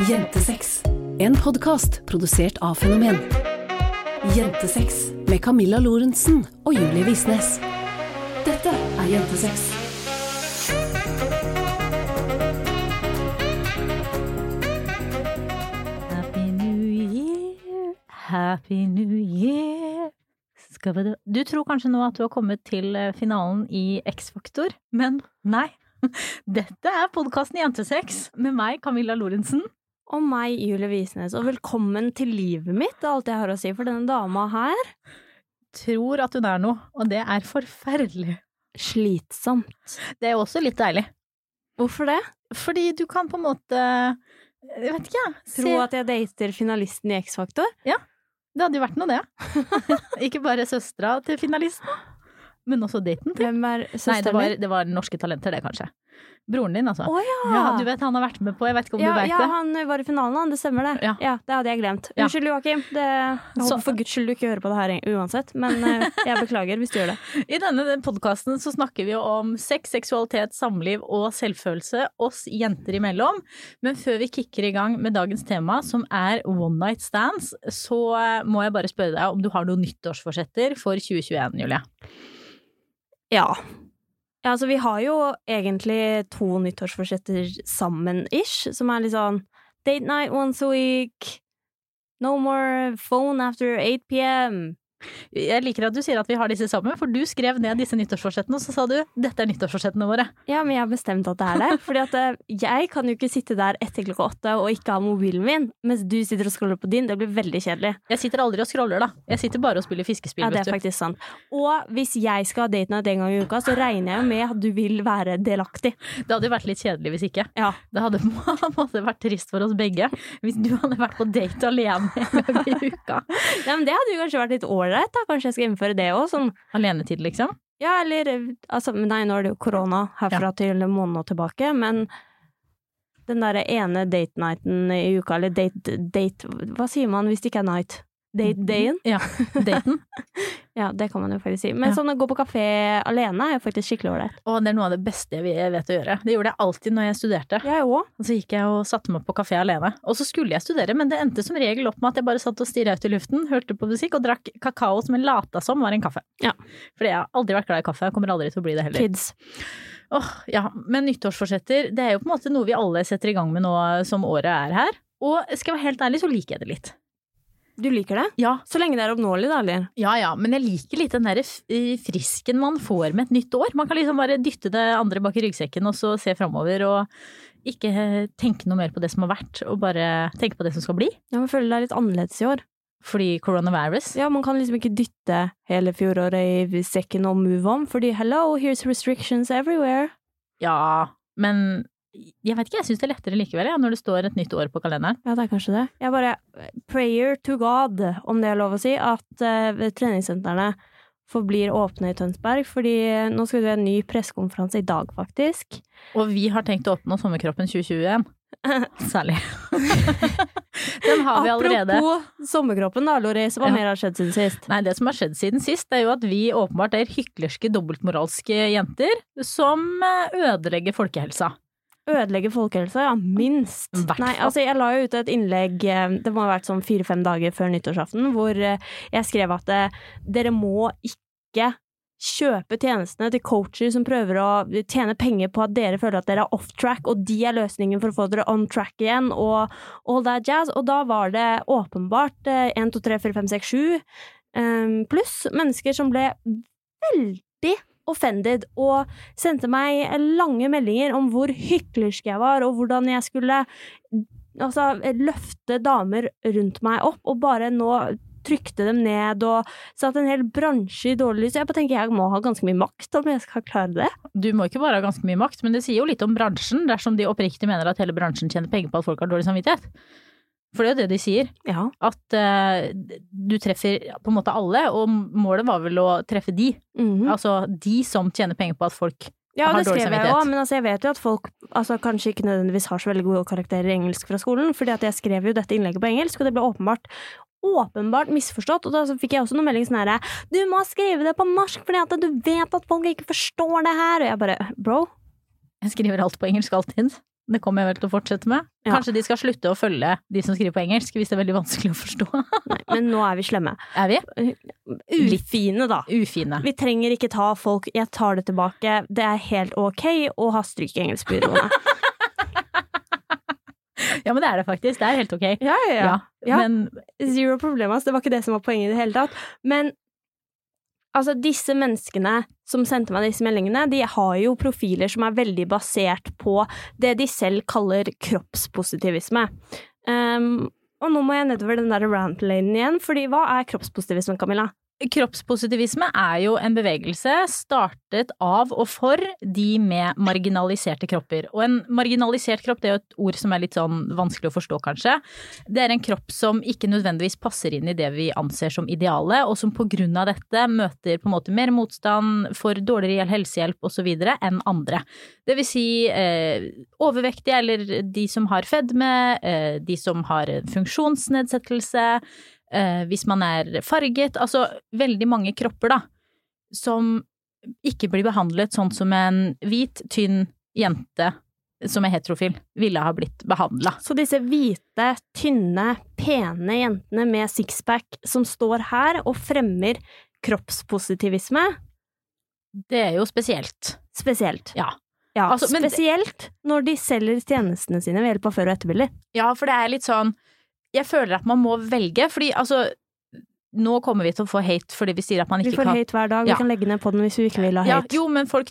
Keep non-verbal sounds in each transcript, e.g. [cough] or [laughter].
Jentesex. En podkast produsert av Fenomen. Jentesex med Camilla Lorentzen og Julie Visnes. Dette er Jentesex. Happy New Year, Happy New Year. Du tror kanskje nå at du har kommet til eh, finalen i X-Faktor, men nei. [laughs] Dette er podkasten Jentesex med meg, Camilla Lorentzen. Og meg, Julie Visnes, og velkommen til livet mitt, det er alt jeg har å si for denne dama her. Tror at hun er noe, og det er forferdelig. Slitsomt. Det er også litt deilig. Hvorfor det? Fordi du kan på en måte Jeg vet ikke, jeg. Tro at jeg dater finalisten i X-Faktor? Ja. Det hadde jo vært noe, det. [laughs] ikke bare søstera til finalisten, men også daten til. Hvem er Nei, det søsteren var, min? det var Norske Talenter, det, kanskje. Broren din, altså. Oh, ja! Ja, du vet han har vært med på, jeg vet ikke om ja, du vet ja, det. han var i finalen, han. Det stemmer, det. Ja. det hadde jeg glemt. Ja. Unnskyld, Joakim. Det, jeg Så- håper for guds skyld du ikke hører på det her uansett, men eh, jeg beklager hvis du gjør det. [laughs] I denne podkasten så snakker vi jo om sex, seksualitet, samliv og selvfølelse oss jenter imellom. Men før vi kicker i gang med dagens tema, som er one night stands, så eh, må jeg bare spørre deg om du har noen nyttårsforsetter for 2021, Julie. Ja. Ja. Altså, vi har jo egentlig to nyttårsforsetter sammen-ish, som er litt sånn date night once a week, no more phone after 8 pm. Jeg liker at du sier at vi har disse sammen, for du skrev ned disse nyttårsforsettene, og så sa du dette er nyttårsforsettene våre. Ja, men jeg har bestemt at det er det. Fordi at eh, jeg kan jo ikke sitte der etter klokka åtte og ikke ha mobilen min, mens du sitter og scroller på din. Det blir veldig kjedelig. Jeg sitter aldri og scroller, da. Jeg sitter bare og spiller fiskespill, Ja, det er faktisk sant. Og hvis jeg skal ha date night en gang i uka, så regner jeg jo med at du vil være delaktig. Det hadde jo vært litt kjedelig hvis ikke. Ja. Det hadde [laughs] måte vært trist for oss begge hvis du hadde vært på date alene en gang i uka. ja men det hadde jo kanskje vært litt ålreit, da. Kanskje jeg skal innføre det òg, sånn Alenetid, liksom. Ja, eller eh, altså, Nei, nå er det jo korona herfra til en måned tilbake, men den derre ene date nighten i uka, eller date, date Hva sier man hvis det ikke er night? Date dayen? Ja, daten. [laughs] Ja, det kan man jo faktisk si. Men Ja. sånn å gå på kafé alene er jo faktisk skikkelig ålreit. Og det er noe av det beste jeg vet å gjøre. Det gjorde jeg alltid når jeg studerte. Jeg òg. Så gikk jeg og satte meg på kafé alene. Og så skulle jeg studere, men det endte som regel opp med at jeg bare satt og stirra ut i luften, hørte på musikk og drakk kakao som jeg lata som var en kaffe. Ja. Fordi jeg har aldri vært glad i kaffe, jeg kommer aldri til å bli det heller. Kids. Åh, ja, Men nyttårsforsetter, det er jo på en måte noe vi alle setter i gang med nå som året er her. Og skal jeg være helt ærlig, så liker jeg det litt. Du liker det? Ja, Så lenge det er oppnåelig, da, eller? ja, ja, men jeg liker litt den derre frisken man får med et nytt år. Man kan liksom bare dytte det andre bak i ryggsekken og så se framover og ikke eh, tenke noe mer på det som har vært, og bare tenke på det som skal bli. Ja, men føler det er litt annerledes i år. Fordi coronavirus. Ja, man kan liksom ikke dytte hele fjoråret i sekken og move on, fordi hello, here's restrictions everywhere. Ja, men jeg vet ikke, jeg syns det er lettere likevel, ja, når det står et nytt år på kalenderen. Ja, det er kanskje det. Jeg bare prayer to God, om det er lov å si, at uh, treningssentrene forblir åpne i Tønsberg, fordi nå skal vi ha en ny pressekonferanse i dag, faktisk. Og vi har tenkt å åpne sommerkroppen 2021. [laughs] Særlig. Den har vi allerede. Apropos sommerkroppen da, Loris, hva Ja. mer har skjedd siden sist? Nei, det som har skjedd siden sist, er jo at vi åpenbart er hyklerske, dobbeltmoralske jenter som eh, ødelegger folkehelsa. Ødelegge folkehelsa, ja, minst. Nei, altså jeg la jo ut et innlegg, eh, det må ha vært sånn fire-fem dager før nyttårsaften, hvor eh, jeg skrev at eh, dere må ikke kjøpe tjenestene til coacher som prøver å tjene penger på at dere føler at dere er off track, og de er løsningen for å få dere on track igjen, og all that jazz. Og da var det åpenbart eh, 1, 2, 3, 4, 5, 6, 7 eh, pluss mennesker som ble veldig offended og sendte meg lange meldinger om hvor hyklersk jeg var, og hvordan jeg skulle altså, løfte damer rundt meg opp, og bare nå trykte dem ned og satte en hel bransje i dårlig lys. Jeg bare tenker jeg må ha ganske mye makt om jeg skal klare det. Du må ikke bare ha ganske mye makt, men det sier jo litt om bransjen, dersom de oppriktig mener at hele bransjen tjener penger på at folk har dårlig samvittighet. For det er jo det de sier, Ja. at uh, du treffer på en måte alle, og målet var vel å treffe de. Mhm. Altså de som tjener penger på at folk Ja, har det dårlig skrev jeg samvittighet. òg, men altså, jeg vet jo at folk altså, kanskje ikke nødvendigvis har så veldig gode karakterer i engelsk fra skolen, fordi at jeg skrev jo dette innlegget på engelsk, og det ble åpenbart åpenbart misforstått, og da fikk jeg også noen meldinger sånn herre Du må skrive det på norsk fordi at du vet at folk ikke forstår det her, og jeg bare Bro, Jeg skriver alt på engelsk alltid. Det kommer jeg vel til å fortsette med. Ja. Kanskje de skal slutte å følge de som skriver på engelsk, hvis det er veldig vanskelig å forstå. [laughs] Nei, men nå er vi slemme. Er vi? Litt. Ufine, da. Ufine. Vi trenger ikke ta folk Jeg tar det tilbake. Det er helt ok å ha stryk i engelskbyråene. [laughs] Ja, men det er det faktisk. Det er helt ok. ja, ja, ja. Ja. Men Zero problemas. Det var ikke det som var poenget i det hele tatt. Men altså, disse menneskene som sendte meg disse meldingene, de har jo profiler som er veldig basert på det de selv kaller kroppspositivisme. Um, og nå må jeg nedover den der rant-lanen igjen, fordi hva er kroppspositivisme, Camilla? Kroppspositivisme er jo en bevegelse startet av og for de med marginaliserte kropper. Og en marginalisert kropp, det er jo et ord som er litt sånn vanskelig å forstå, kanskje. Det er en kropp som ikke nødvendigvis passer inn i det vi anser som ideale, og som på grunn av dette møter på en måte mer motstand, får dårligere helsehjelp osv. enn andre. Det vil si eh, overvektige eller de som har fedme, eh, de som har funksjonsnedsettelse, eh, hvis man er farget, altså veldig mange kropper da, som ikke blir behandlet sånn som en hvit, tynn jente som er heterofil, ville ha blitt behandla. Så disse hvite, tynne, pene jentene med sixpack som står her og fremmer kroppspositivisme, Det er jo spesielt. spesielt. Ja. Ja, Altså, spesielt når de selger tjenestene sine ved hjelp av før- og etterbilder. Ja, for det er litt sånn Jeg føler at man må velge, fordi altså Nå kommer vi til å få hate fordi vi sier at man ikke kan Vi får hate hver dag, Ja. vi kan legge ned på den hvis vi ikke vil ha ja, hate. Jo, men folk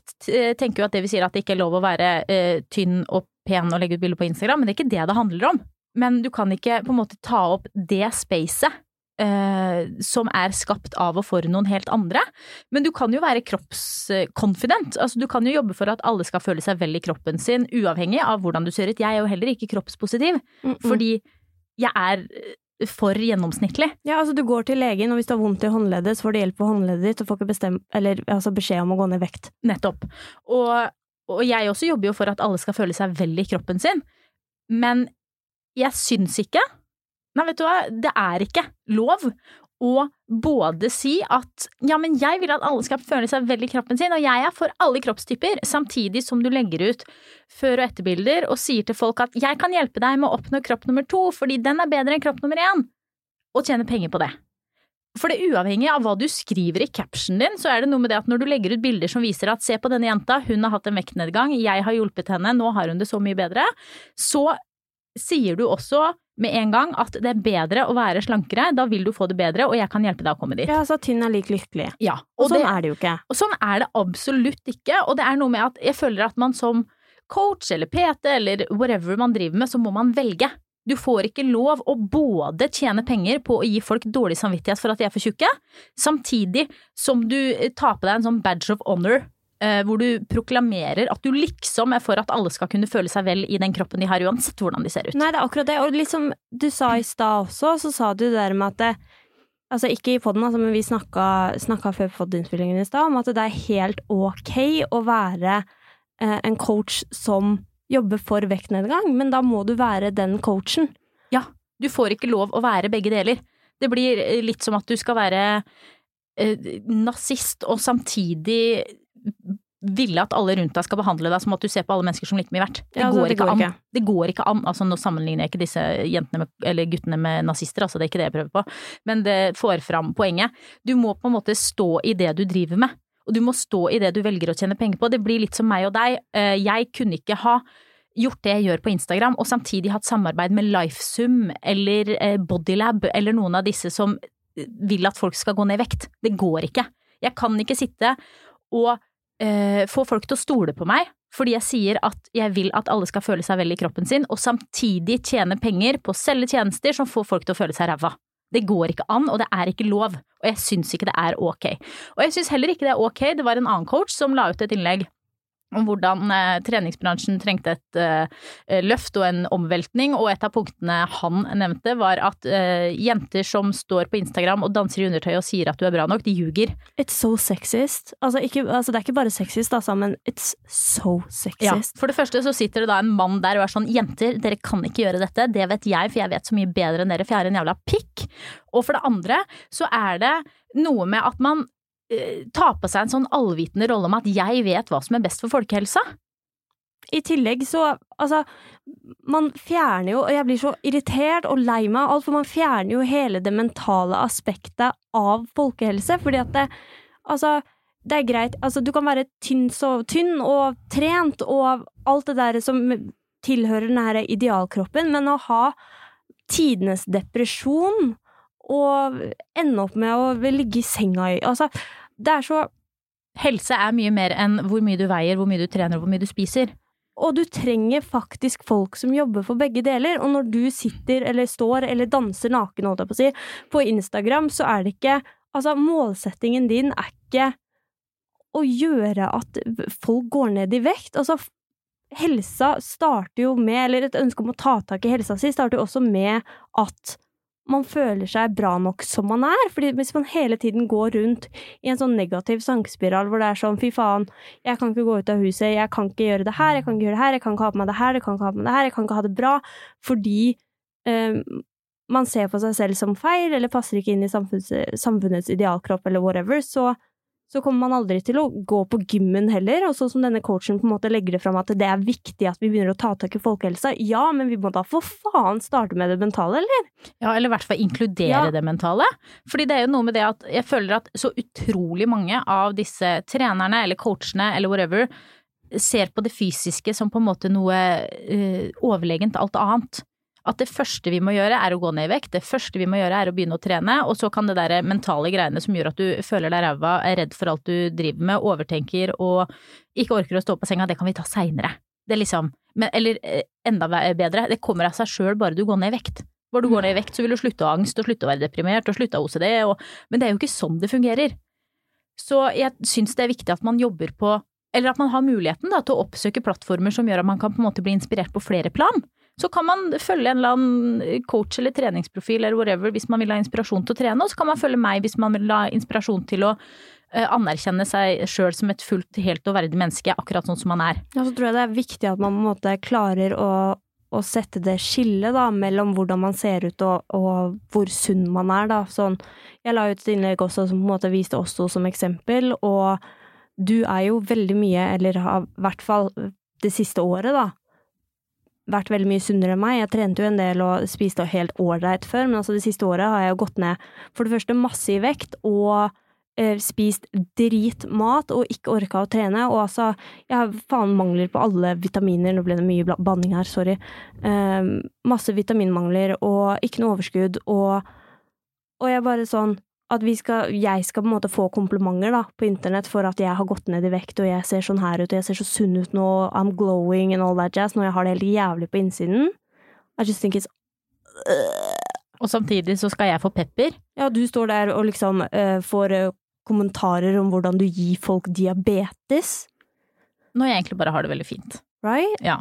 tenker jo at det vi sier at det ikke er lov å være eh, tynn og pen og legge ut bilder på Instagram, men det er ikke det det handler om. Men du kan ikke på en måte ta opp det spacet eh, som er skapt av og for noen helt andre. Men du kan jo være kroppskonfident. Altså, du kan jo jobbe for at alle skal føle seg vel i kroppen sin, uavhengig av hvordan du ser ut. Jeg er jo heller ikke kroppspositiv, Mm, mm. fordi jeg er eh, for gjennomsnittlig. Ja, altså du går til legen, og hvis du har vondt i håndleddet, så får du hjelp på håndleddet ditt, og får ikke bestem, eller, altså beskjed om å gå ned i vekt. Nettopp. Og, og jeg også jobber jo for at alle skal føle seg vel i kroppen sin. Men jeg syns ikke Nei, vet du hva, det er ikke lov å både si at ja, men jeg vil at alle skal føle seg vel i kroppen sin, og jeg er for alle kroppstyper, samtidig som du legger ut før- og etterbilder og sier til folk at jeg kan hjelpe deg med å oppnå kropp nummer to, fordi den er bedre enn kropp nummer én, og tjene penger på det. For det uavhengig av hva du skriver i captionen din, så er det noe med det at når du legger ut bilder som viser at se på denne jenta, hun har hatt en vektnedgang, jeg har hjulpet henne, nå har hun det så mye bedre, så sier du også med en gang at det er bedre å være slankere, da vil du få det bedre, og jeg kan hjelpe deg å komme dit. Ja, så tynn er lik lykkelig. Ja, Og, og, sånn det, er det jo ikke. og sånn er det absolutt ikke, og det er noe med at jeg føler at man som coach eller PT eller whatever man driver med, så må man velge. Du får ikke lov å både tjene penger på å gi folk dårlig samvittighet for at de er for tjukke, samtidig som du tar på deg en sånn badge of honor hvor du proklamerer at du liksom er for at alle skal kunne føle seg vel i den kroppen de har, uansett hvordan de ser ut. Nei, det er akkurat det. Og liksom du sa i stad også, så sa du det der med at det, Altså ikke i poden, altså, men vi snakka, snakka før podinnspillingen i stad om at det er helt ok å være eh, en coach som jobber for vektnedgang, men da må du være den coachen. Ja, du får ikke lov å være begge deler. Det blir eh, litt som at du skal være eh, nazist og samtidig ville at alle rundt deg skal behandle deg som at du ser på alle mennesker som like mye verdt. Det, Ja, altså, går, det ikke går an. ikke. Det går ikke an. Altså, nå sammenligner jeg ikke disse jentene med, eller guttene med nazister, altså det er ikke det jeg prøver på, men det får fram poenget. Du må på en måte stå i det du driver med, og du må stå i det du velger å tjene penger på. Det blir litt som meg og deg. Eh, Jeg kunne ikke ha gjort det jeg gjør på Instagram, og samtidig hatt samarbeid med Lifesum eller eh, Bodylab eller noen av disse som vil at folk skal gå ned i vekt. Det går ikke. Jeg kan ikke sitte og eh, få folk til å stole på meg fordi jeg sier at jeg vil at alle skal føle seg vel i kroppen sin, og samtidig tjene penger på å selge tjenester som får folk til å føle seg ræva. Det går ikke an, og det er ikke lov, og jeg syns ikke det er ok. Og jeg syns heller ikke det er ok, det var en annen coach som la ut et innlegg om hvordan eh, treningsbransjen trengte et eh, løft og en omveltning, og et av punktene han nevnte var at eh, jenter som står på Instagram og danser i undertøy og sier at du er bra nok, de ljuger. It's so sexist. Altså, ikke, altså det er ikke bare sexist, altså, men it's so Ja, sexist. for det første så sitter det da en mann der og er sånn jenter, dere kan ikke gjøre dette, det vet jeg, for jeg vet så mye bedre enn dere, for jeg er en jævla pikk. Og for det andre så er det noe med at man eh, tar på seg en sånn allvitende rolle om at jeg vet hva som er best for folkehelsa. i tillegg så Altså, man fjerner jo Og jeg blir så irritert og lei meg av alt, for man fjerner jo hele det mentale aspektet av folkehelse, fordi at det Altså, det er greit Altså, du kan være tynn, så, tynn og trent og alt det der som tilhører den her idealkroppen, men å ha tidenes depresjon og ende opp med å ligge i senga i Altså, det er så Helse er mye mer enn hvor mye du veier, hvor mye du trener og hvor mye du spiser. Og du trenger faktisk folk som jobber for begge deler. Og når du sitter eller står eller danser naken, holdt jeg på å si, på Instagram, så er det ikke Altså, målsettingen din er ikke å gjøre at folk går ned i vekt. Altså, helsa starter jo med, eller et ønske om å ta tak i helsa si, starter jo også med at man føler seg bra nok som man er. Fordi hvis man hele tiden går rundt i en sånn negativ sankespiral hvor det er sånn fy faen, jeg kan ikke gå ut av huset, jeg kan ikke gjøre det her, jeg kan ikke gjøre det her, jeg kan ikke ha på meg det her, jeg kan ikke ha på meg det her, jeg kan ikke ha det bra, fordi eh, man ser på seg selv som feil, eller passer ikke inn i samfunnets idealkropp, eller whatever, så så kommer man aldri til å gå på gymmen heller. Og sånn som denne coachen på en måte legger det fram at det er viktig at vi begynner å ta tak i folkehelsa. Ja, men vi må da for faen starte med det mentale, eller? Ja, eller i hvert fall inkludere Ja. det mentale. Fordi det er jo noe med det at jeg føler at så utrolig mange av disse trenerne eller coachene eller whatever ser på det fysiske som på en måte noe uh, overlegent alt annet. At det første vi må gjøre er å gå ned i vekt, det første vi må gjøre er å begynne å trene, og så kan det der mentale greiene som gjør at du føler deg ræva, er redd for alt du driver med, overtenker og ikke orker å stå på senga, det kan vi ta seinere. Det er liksom men, Eller eh, enda bedre, det kommer av seg sjøl bare du går ned i vekt. Bare du går ned i vekt, så vil du slutte å ha angst og slutte å være deprimert og slutte å ha OCD, og, men det er jo ikke sånn det fungerer. Så jeg syns det er viktig at man jobber på eller at man har muligheten da, til å oppsøke plattformer som gjør at man kan på en måte bli inspirert på flere plan. Så kan man følge en eller annen coach eller treningsprofil eller whatever hvis man vil ha inspirasjon til å trene, og så kan man følge meg hvis man vil ha inspirasjon til å eh, anerkjenne seg sjøl som et fullt, helt og verdig menneske, akkurat sånn som man er. Ja, så tror jeg det er viktig at man på en måte klarer å, å sette det skillet da, mellom hvordan man ser ut og, og hvor sunn man er, da. Sånn, jeg la ut et innlegg også som på en måte viste oss to som eksempel, og du er jo veldig mye, eller i hvert fall det siste året, da, vært veldig mye sunnere enn meg. Jeg trente jo en del og spiste helt ålreit før, men altså det siste året har jeg jo gått ned for det første masse i vekt og eh, spist dritmat og ikke orka å trene. Og altså, jeg har faen mangler på alle vitaminer. Nå ble det mye banning her, sorry. Eh, masse vitaminmangler og ikke noe overskudd og Og jeg bare sånn at vi skal, jeg skal på en måte få komplimenter da, på internett for at jeg har gått ned i vekt, og jeg ser sånn her ut, og jeg ser så sunn ut nå, I'm glowing and all that jazz, når jeg har det helt jævlig på innsiden. I just think it's Og samtidig så skal jeg få pepper. Ja, du står der og liksom uh, får uh, kommentarer om hvordan du gir folk diabetes, Når jeg egentlig bare har det veldig fint. right? Ja.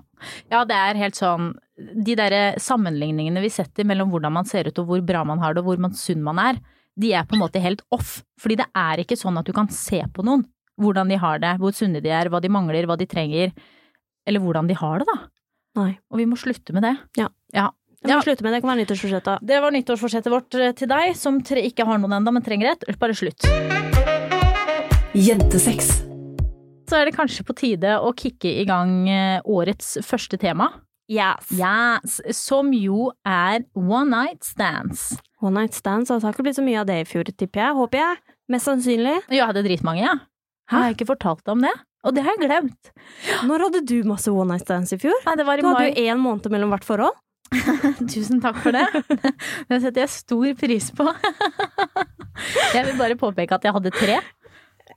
ja, det er helt sånn De derre sammenligningene vi setter mellom hvordan man ser ut og hvor bra man har det og hvor man sunn man er, de er på en måte helt off. Fordi det er ikke sånn at du kan se på noen hvordan de har det, hvor sunne de er, hva de mangler, hva de trenger. Eller hvordan de har det, da. Nei. Og vi må slutte med det. Ja. Ja. Vi må Ja. slutte med det, det kan være nyttårsforsettet. Det var nyttårsforsettet vårt eh, til deg, som tre ikke har noen enda, men trenger et. Bare slutt. Jentesex. Så er det kanskje på tide å kicke i gang eh, årets første tema. Yes. Yes, som jo er one night stands. One night stands, altså, det har ikke blitt så mye av det i fjor, tipper jeg. Håper jeg. Mest sannsynlig. Jeg hadde dritmange, ja. Har jeg ikke fortalt deg om det? Og det har jeg glemt. Når hadde du masse one night stands i fjor? Nei, det var i Du hadde mai. jo én måned mellom hvert forhold. [laughs] Tusen takk for det. [laughs] Det setter jeg stor pris på. [laughs] Jeg vil bare påpeke at jeg hadde tre.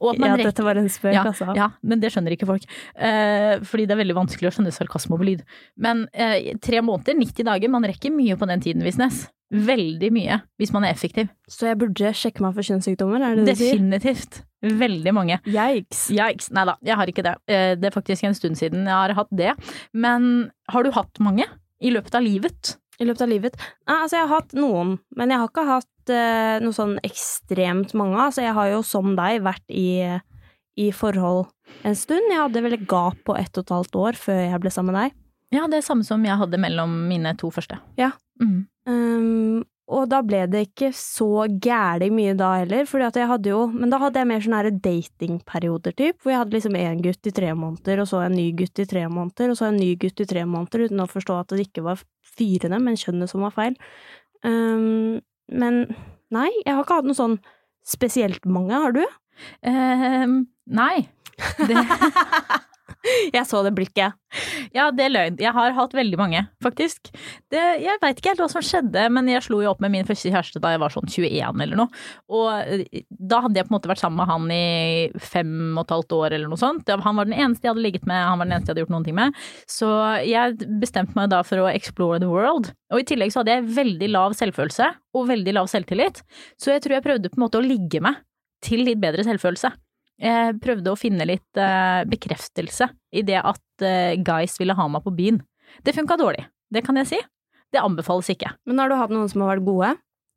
Ja, rekker dette var en spøk, ja, altså. ja, men det skjønner ikke folk. Eh, fordi det er veldig vanskelig å skjønne sarkasme over lyd. Men eh, tre måneder, 90 dager, man rekker mye på den tiden, Visnes. Veldig mye, hvis man er effektiv. Så jeg burde sjekke meg for kjønnssykdommer, er det det du sier? Definitivt. Veldig mange. Yikes. Yikes. Nei da, jeg har ikke det. Eh, Det er faktisk en stund siden jeg har hatt det. Men har du hatt mange i løpet av livet? I løpet av livet? Nei, altså jeg har hatt noen, men jeg har ikke hatt uh, noe sånn ekstremt mange. Altså jeg har jo som deg vært i, i forhold en stund. Jeg hadde vel et gap på ett og et halvt år før jeg ble sammen med deg. Ja, det er samme som jeg hadde mellom mine to første. Ja. Mm. Um, og da ble det ikke så gæli mye da heller, fordi at jeg hadde jo Men da hadde jeg mer sånne datingperioder, typ, hvor jeg hadde liksom én gutt i tre måneder, og så en ny gutt i tre måneder, og så en ny gutt i tre måneder, uten å forstå at det ikke var fyrene, men kjønnet som var feil. Um, men nei, jeg har ikke hatt noe sånn spesielt mange, har du? Um, nei. Det, [laughs] [laughs] [laughs] Jeg så det blikket. ja, det er løgn. Jeg har hatt veldig mange, faktisk. Det, jeg veit ikke helt hva som skjedde, men jeg slo jo opp med min første kjæreste da jeg var sånn 21 eller noe. Og eh, da hadde jeg på en måte vært sammen med han i fem og et halvt år eller noe sånt. Han var den eneste jeg hadde ligget med, han var den eneste jeg hadde gjort noen ting med. Så jeg bestemte meg da for å explore the world. Og i tillegg så hadde jeg veldig lav selvfølelse og veldig lav selvtillit, så jeg tror jeg prøvde på en måte å ligge meg til litt bedre selvfølelse. Jeg prøvde å finne litt eh, bekreftelse i det at eh, guys ville ha meg på byen. Det funka dårlig, det kan jeg si. Det anbefales ikke. Men har du hatt noen som har vært gode?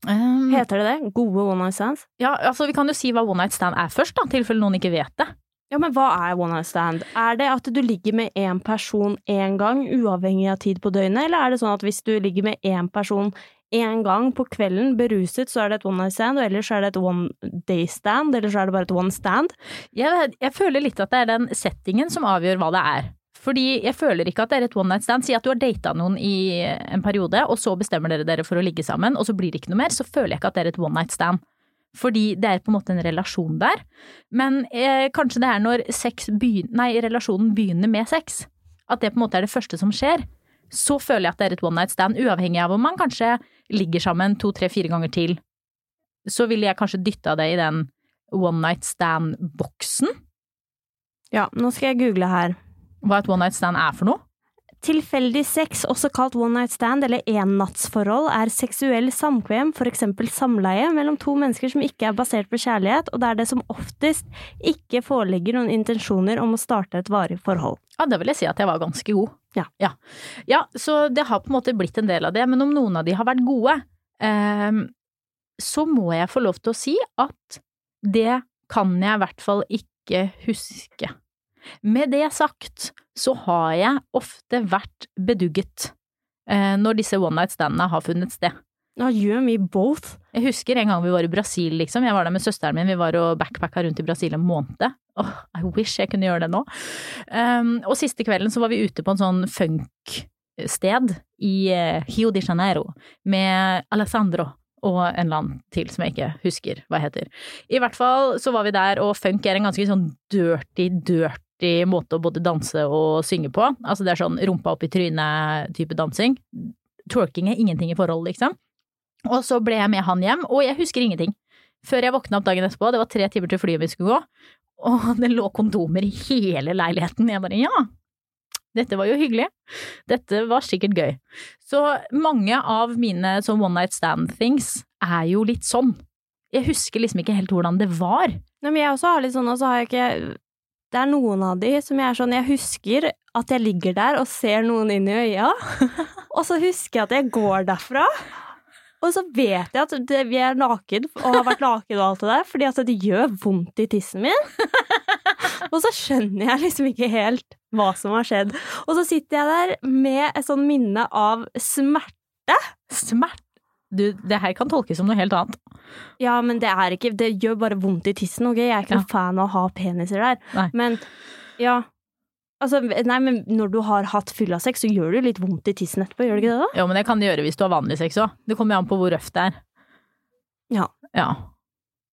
Um, Heter det det? Gode one night stands? ja, altså vi kan jo si hva one night stand er først, da, i tilfelle noen ikke vet det. Ja, men hva er one night stand? Er det at du ligger med én person én gang, uavhengig av tid på døgnet, eller er det sånn at hvis du ligger med én person én gang på kvelden, beruset, så er det et one night stand, og ellers er det et one day stand, eller så er det bare et one stand? Jeg, jeg føler litt at det er den settingen som avgjør hva det er. Fordi jeg føler ikke at det er et one night stand. Si at du har data noen i en periode, og så bestemmer dere dere for å ligge sammen, og så blir det ikke noe mer, så føler jeg ikke at det er et one night stand. Fordi det er på en måte en relasjon der. Men eh, kanskje det er når sex begyn- nei, relasjonen begynner med sex, at det på en måte er det første som skjer. Så føler jeg at det er et one night stand, uavhengig av om man kanskje ligger sammen to, tre, fire ganger til. Så ville jeg kanskje dytta det i den one night stand-boksen. Ja, nå skal jeg google her. Hva et one night stand er for noe. Tilfeldig sex, også kalt one night stand eller ennattsforhold, er seksuell samkvem, eksempel samleie, mellom to mennesker som ikke er basert på kjærlighet, og der det som oftest ikke foreligger noen intensjoner om å starte et varig forhold. Ja, det vil jeg si at jeg var ganske god. Ja. ja. Ja, så det har på en måte blitt en del av det, men om noen av de har vært gode, eh, så må jeg få lov til å si at det kan jeg i hvert fall ikke huske. Med det sagt, så har jeg ofte vært bedugget eh, når disse one night standene har funnet sted. Ja, and me both. Jeg husker en gang vi var i Brasil, liksom. Jeg var der med søsteren min. Vi var og backpacka rundt i Brasil en måned. Åh, I wish jeg kunne gjøre det nå. Um, og siste kvelden så var vi ute på en sånn funk-sted i eh, Rio de Janeiro med Alessandro og en land til som jeg ikke husker hva heter. I hvert fall så var vi der, og funk er en ganske sånn dirty, dirty måte å både danse og synge på. Altså det er sånn rumpa opp i trynet-type dansing. Twerking er ingenting i forhold, liksom. Og så ble jeg med han hjem, og jeg husker ingenting. Før jeg våkna opp dagen etterpå, det var tre timer til flyet vi skulle gå, og [laughs] det lå kondomer i hele leiligheten. Jeg bare ja, dette var jo hyggelig. Dette var sikkert gøy. Så mange av mine sånn one night stand-things er jo litt sånn. Jeg husker liksom ikke helt hvordan det var. Nei, men jeg også har litt sånn, og så har jeg ikke Det er noen av de som jeg er sånn Jeg husker at jeg ligger der og ser noen inn i øya, [laughs] og så husker jeg at jeg går derfra. Og så vet jeg at det, vi er naken og har vært naken og alt det der, fordi at det gjør vondt i tissen min. Og så skjønner jeg liksom ikke helt hva som har skjedd. Og så sitter jeg der med et sånn minne av smerte. Smert. Du, det her kan tolkes som noe helt annet. Ja, men det er ikke Det gjør bare vondt i tissen, ok? Jeg er ikke Ja. noen fan av å ha peniser der. Nei. Men ja. Altså, nei, men når du har hatt fyllasex, så gjør det jo litt vondt i tissen etterpå, gjør det ikke det da? Jo, men det kan det gjøre hvis du har vanlig sex òg. Det kommer jo an på hvor røft det er. Ja. Ja.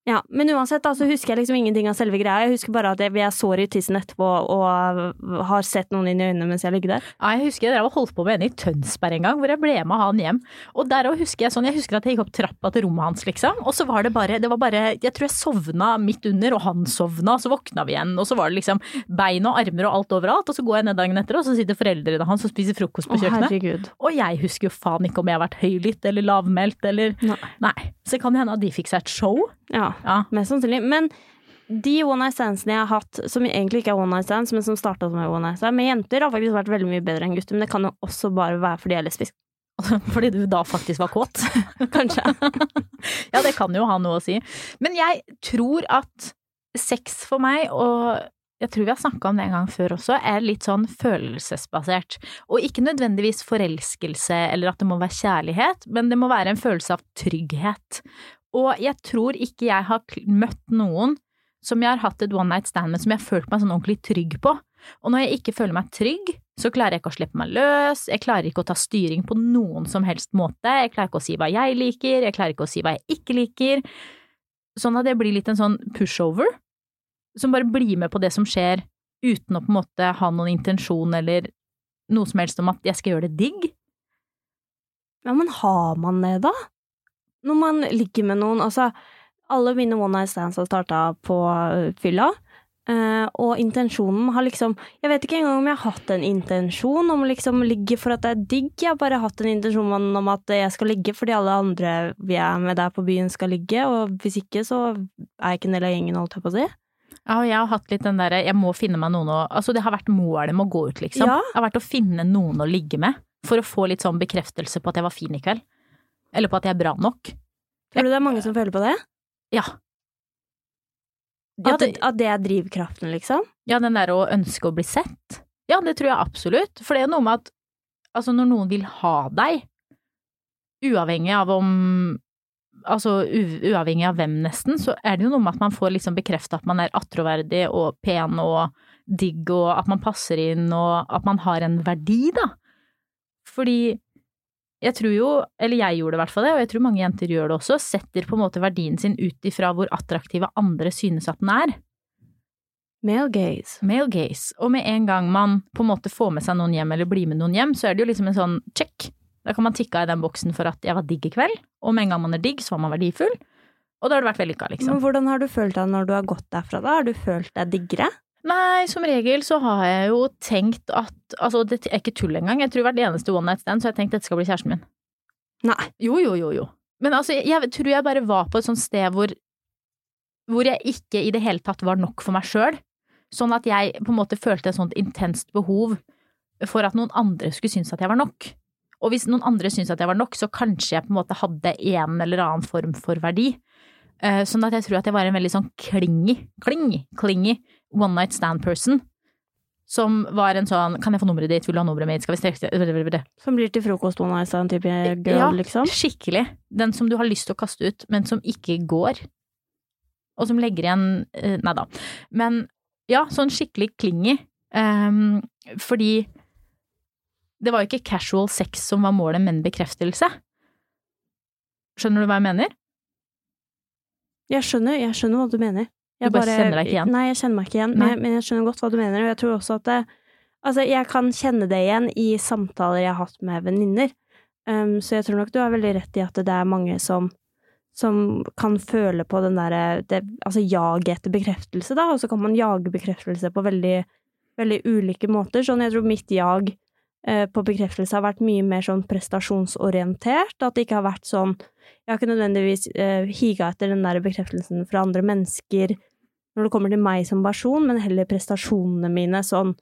Ja, men uansett da, så husker jeg liksom ingenting av selve greia. Jeg husker bare at jeg, jeg sår i tissen etterpå og har sett noen inn i øynene mens jeg ligger der. Ja, jeg husker drev holdt på med en i Tønsberg en gang, hvor jeg ble med han hjem. Og der òg husker jeg sånn, jeg husker at jeg gikk opp trappa til rommet hans, liksom. Og så var det bare, det var bare Jeg tror jeg sovna midt under, og han sovna, og så våkna vi igjen. Og så var det liksom bein og armer og alt overalt. Og så går jeg ned dagen etter, og så sitter foreldrene hans og spiser frokost på kjøkkenet. herregud. Og jeg husker jo faen ikke om jeg har vært høylytt eller lavmælt eller Nei. Nei. Så det hende at de fikk seg et show. Ja, Ja. mest sannsynlig. Men de one night standsene jeg har hatt, som egentlig ikke er one night stands, men som starta som one night stand, med jenter har faktisk vært veldig mye bedre enn gutter, men det kan jo også bare være fordi jeg er lesbisk. [laughs] Fordi du da faktisk var kåt. [laughs] Kanskje. [laughs] ja, det kan jo ha noe å si. Men jeg tror at sex for meg og jeg tror vi har snakka om det en gang før også, er litt sånn følelsesbasert. Og ikke nødvendigvis forelskelse eller at det må være kjærlighet, men det må være en følelse av trygghet. Og jeg tror ikke jeg har møtt noen som jeg har hatt et one night stand med som jeg har følt meg sånn ordentlig trygg på. Og når jeg ikke føler meg trygg, så klarer jeg ikke å slippe meg løs, jeg klarer ikke å ta styring på noen som helst måte, jeg klarer ikke å si hva jeg liker, jeg klarer ikke å si hva jeg ikke liker. Sånn at det blir litt en sånn pushover, som bare blir med på det som skjer, uten å på en måte ha noen intensjon eller noe som helst om at jeg skal gjøre det digg. Ja, men har man det, da? Når man ligger med noen, altså Alle mine one night stands har starta på fylla. Uh, og intensjonen har liksom Jeg vet ikke engang om jeg har hatt en intensjon om å liksom ligge for at det er digg. Jeg har bare hatt en intensjon om at jeg skal ligge fordi alle andre vi er med der på byen, skal ligge. Og hvis ikke, så er jeg ikke en del av gjengen, holdt jeg på å si. Ja, og jeg har hatt litt den derre jeg må finne meg noen å Altså, det har vært målet med å gå ut, liksom. Ja. Det har vært å finne noen å ligge med. For å få litt sånn bekreftelse på at jeg var fin i kveld. Eller på at jeg er bra nok. Tror du det er mange som føler på det? Ja. At, det, at det er drivkraften, liksom? ja, den der å ønske å bli sett. Ja, det tror jeg absolutt. For det er noe med at altså, når noen vil ha deg, uavhengig av om Altså uavhengig av hvem, nesten, så er det jo noe med at man får liksom bekrefta at man er attråverdig og pen og digg, og at man passer inn, og at man har en verdi, da. Fordi jeg tror jo, eller jeg gjorde i hvert fall det, og jeg tror mange jenter gjør det også, setter på en måte verdien sin ut ifra hvor attraktive andre synes at den er. Male gaze. Male gaze. Og med en gang man på en måte får med seg noen hjem, eller blir med noen hjem, så er det jo liksom en sånn check. Da kan man tikke av i den boksen for at jeg var digg i kveld, og med en gang man er digg, så var man verdifull. Og da har det vært vellykka, liksom. Men hvordan har du følt deg når du har gått derfra, da? Har du følt deg diggere? Nei, som regel så har jeg jo tenkt at Altså, det er ikke tull engang. Jeg tror hvert eneste one night stand så har jeg tenkt at dette skal bli kjæresten min. Nei. Jo, jo, jo, jo. Men altså, jeg, jeg tror jeg bare var på et sånt sted hvor hvor jeg ikke i det hele tatt var nok for meg sjøl. Sånn at jeg på en måte følte et sånt intenst behov for at noen andre skulle synes at jeg var nok. Og hvis noen andre syntes at jeg var nok, så kanskje jeg på en måte hadde en eller annen form for verdi. Eh, Sånn at jeg tror at jeg var en veldig sånn klingi, kling, klingy one night stand person. Som var en sånn Kan jeg få nummeret ditt? Vil du ha nummeret mitt? Skal vi strekke Som blir til frokost one night stand-type girl, Ja, liksom? skikkelig. Den som du har lyst til å kaste ut, men som ikke går. Og som legger igjen eh, Nei da. Men ja, sånn skikkelig klingy. Um, fordi det var jo ikke casual sex som var målet, men bekreftelse. Skjønner du hva jeg mener? Jeg skjønner, jeg skjønner hva du mener. Jeg Du bare kjenner deg ikke igjen? Nei, jeg kjenner meg ikke igjen, men, men jeg skjønner godt hva du mener, og jeg tror også at det Altså, jeg kan kjenne det igjen i samtaler jeg har hatt med venninner, um, så jeg tror nok du har veldig rett i at det er mange som som kan føle på den derre Altså jaget etter bekreftelse, da, og så kan man jage bekreftelse på veldig, veldig ulike måter. Sånn, jeg tror mitt jag eh, på bekreftelse har vært mye mer sånn prestasjonsorientert, at det ikke har vært sånn jeg har ikke nødvendigvis uh, higa etter den der bekreftelsen fra andre mennesker når det kommer til meg som person, men heller prestasjonene mine sånn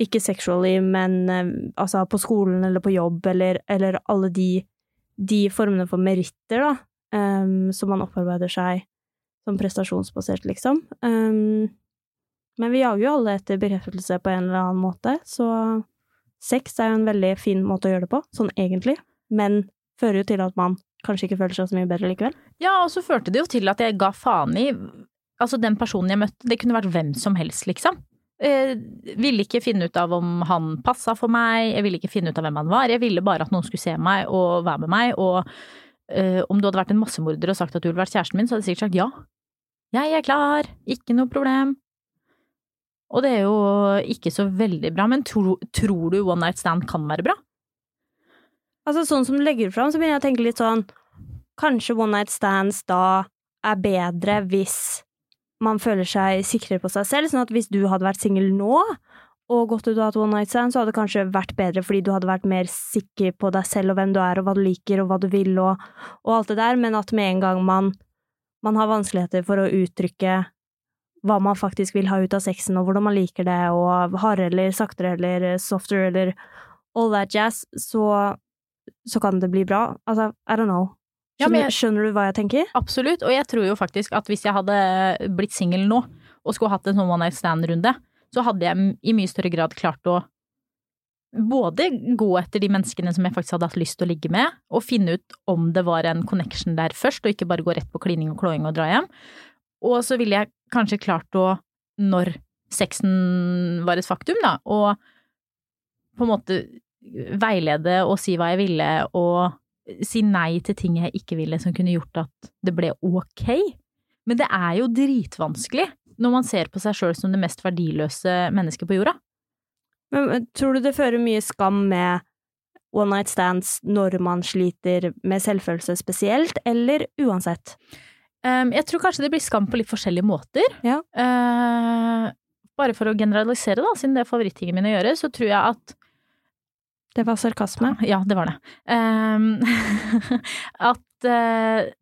ikke sexually, men eh, altså på skolen eller på jobb, eller, eller alle de, de formene for meritter, da, um, som man opparbeider seg som prestasjonsbasert, liksom. Um, men vi jager jo alle etter bekreftelse på en eller annen måte, så sex er jo en veldig fin måte å gjøre det på, sånn egentlig, men fører jo til at man kanskje ikke føler seg så mye bedre likevel. Ja, og så førte det jo til at jeg ga faen i Altså, den personen jeg møtte, det kunne vært hvem som helst, liksom. Jeg ville ikke finne ut av om han passa for meg, jeg ville ikke finne ut av hvem han var, jeg ville bare at noen skulle se meg og være med meg, og eh, om du hadde vært en massemorder og sagt at du ville vært kjæresten min, så hadde jeg sikkert sagt ja. Jeg er klar, ikke noe problem. Og det er jo ikke så veldig bra, men tro, tror du one night stand kan være bra? Altså, sånn som du legger det fram, så begynner jeg å tenke litt sånn Kanskje one night stands da er bedre hvis man føler seg sikrere på seg selv, sånn at hvis du hadde vært singel nå og gått ut og hatt one night stand, så hadde det kanskje vært bedre fordi du hadde vært mer sikker på deg selv og hvem du er og hva du liker og hva du vil og, og alt det der, men at med en gang man, man har vanskeligheter for å uttrykke hva man faktisk vil ha ut av sexen, og hvordan man liker det, og hardere eller saktere eller softere eller all that jazz, så, så kan det bli bra. Altså, I don't know. Ja, Skjønner, men jeg- skjønner du hva jeg tenker? Absolutt, og jeg tror jo faktisk at hvis jeg hadde blitt singel nå, og skulle hatt en sånn one night stand-runde, så hadde jeg i mye større grad klart å både gå etter de menneskene som jeg faktisk hadde hatt lyst til å ligge med, og finne ut om det var en connection der først, og ikke bare gå rett på klining og klåing og dra hjem. Og så ville jeg kanskje klart å, når sexen var et faktum, da, og på en måte veilede og si hva jeg ville, og si nei til ting jeg ikke ville som kunne gjort at det ble ok. Men det er jo dritvanskelig når man ser på seg sjøl som det mest verdiløse mennesket på jorda. Men tror du det fører mye skam med one night stands når man sliter med selvfølelse spesielt, eller uansett? Um, jeg tror kanskje det blir skam på litt forskjellige måter. Ja. Uh, bare for å generalisere, da, siden det er favorittingen min å gjøre, så tror jeg at Det var sarkasme. Ja, det var det. Um, [laughs] at uh,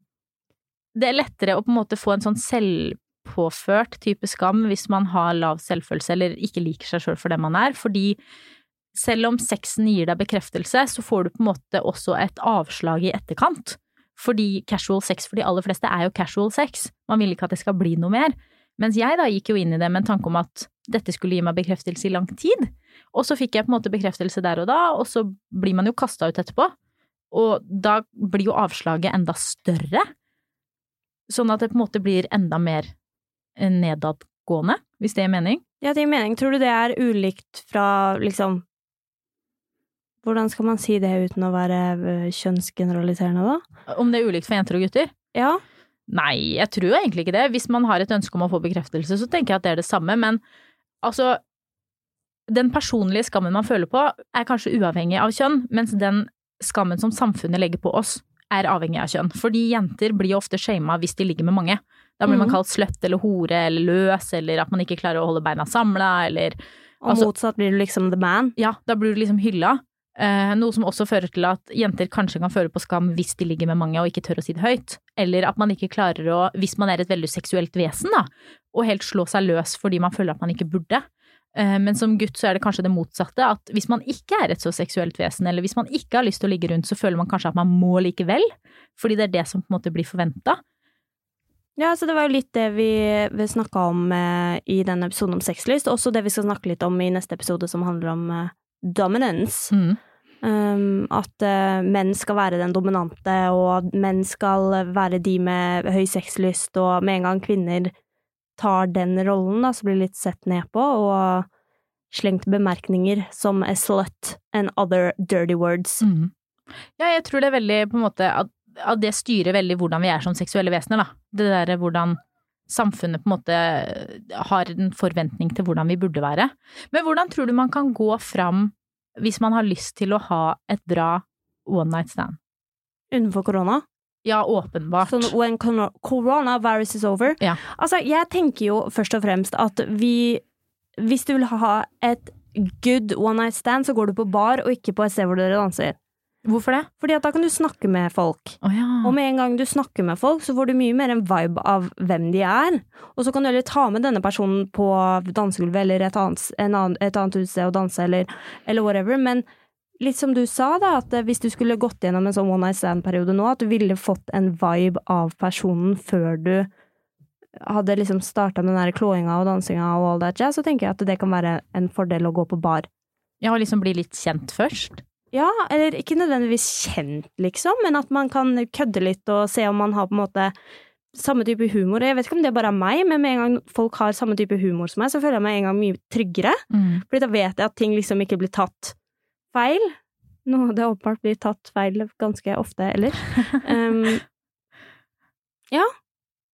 det er lettere å på en måte få en sånn selvpåført type skam hvis man har lav selvfølelse eller ikke liker seg sjøl for den man er, fordi selv om sexen gir deg bekreftelse, så får du på en måte også et avslag i etterkant. Fordi casual sex for de aller fleste er jo casual sex. Man vil ikke at det skal bli noe mer. Mens jeg da gikk jo inn i det med en tanke om at dette skulle gi meg bekreftelse i lang tid. Og så fikk jeg på en måte bekreftelse der og da, og så blir man jo kasta ut etterpå. Og da blir jo avslaget enda større. Sånn at det på en måte blir enda mer nedadgående, hvis det gir mening. Ja, det gir mening. Tror du det er ulikt fra liksom Hvordan skal man si det uten å være øh, kjønnsgeneraliserende, da? Om det er ulikt for jenter og gutter? Ja. Nei, jeg tror egentlig ikke det. Hvis man har et ønske om å få bekreftelse, så tenker jeg at det er det samme, men altså Den personlige skammen man føler på, er kanskje uavhengig av kjønn, mens den skammen som samfunnet legger på oss, er avhengig av kjønn. Fordi jenter blir ofte shama hvis de ligger med mange. Da blir man Mhm. kalt sløtt eller hore eller løs, eller at man ikke klarer å holde beina samla, eller Og Altså- motsatt blir du liksom the man. Ja, da blir du liksom hylla. Eh, noe som også fører til at jenter kanskje kan føle på skam hvis de ligger med mange og ikke tør å si det høyt. Eller at man ikke klarer å, hvis man er et veldig seksuelt vesen, da, å helt slå seg løs fordi man føler at man ikke burde. Eh, men som gutt så er det kanskje det motsatte, at hvis man ikke er et så seksuelt vesen, eller hvis man ikke har lyst til å ligge rundt, så føler man kanskje at man må likevel. Fordi det er det som på en måte blir forventa. Ja, så det var jo litt det vi, vi snakka om eh, i denne episoden om sexlyst, også det vi skal snakke litt om i neste episode som handler om eh, dominance. Mm. Um, at eh, menn skal være den dominante, og menn skal være de med høy sexlyst, og med en gang kvinner tar den rollen, da, så blir litt sett ned på, og slengt bemerkninger som a slut and other dirty words. Mm. Ja, jeg tror det er veldig på en måte at, at det styrer veldig hvordan vi er som seksuelle vesener, da. Det derre hvordan samfunnet på en måte har en forventning til hvordan vi burde være. Men hvordan tror du man kan gå fram hvis man har lyst til å ha et bra one night stand? Unnenfor korona. Ja, åpenbart. Sånn when corona- coronavirus is over. Ja. Altså, jeg tenker jo først og fremst at vi Hvis du vil ha et good one night stand, så går du på bar og ikke på et sted hvor dere danser. Hvorfor det? Fordi at da kan du snakke med folk. Oh, ja. Og med en gang du snakker med folk, så får du mye mer en vibe av hvem de er. Og så kan du heller ta med denne personen på dansegulvet eller et annet, en annen, et annet utsted og danse, eller, eller whatever. Men litt som du sa, da, at hvis du skulle gått gjennom en sånn one night stand-periode nå, at du ville fått en vibe av personen før du hadde liksom starta med den der klåinga og dansinga og all that jazz, så tenker jeg at det kan være en fordel å gå på bar. Ja, og liksom bli litt kjent først? Ja, eller ikke nødvendigvis kjent, liksom, men at man kan kødde litt og se om man har på en måte samme type humor. Jeg vet ikke om det bare er meg, men med en gang folk har samme type humor som meg, så føler jeg meg en gang mye tryggere. Mm. Fordi da vet jeg at ting liksom ikke blir tatt feil. Noe det åpenbart blir tatt feil ganske ofte ellers. [laughs] Um, ja,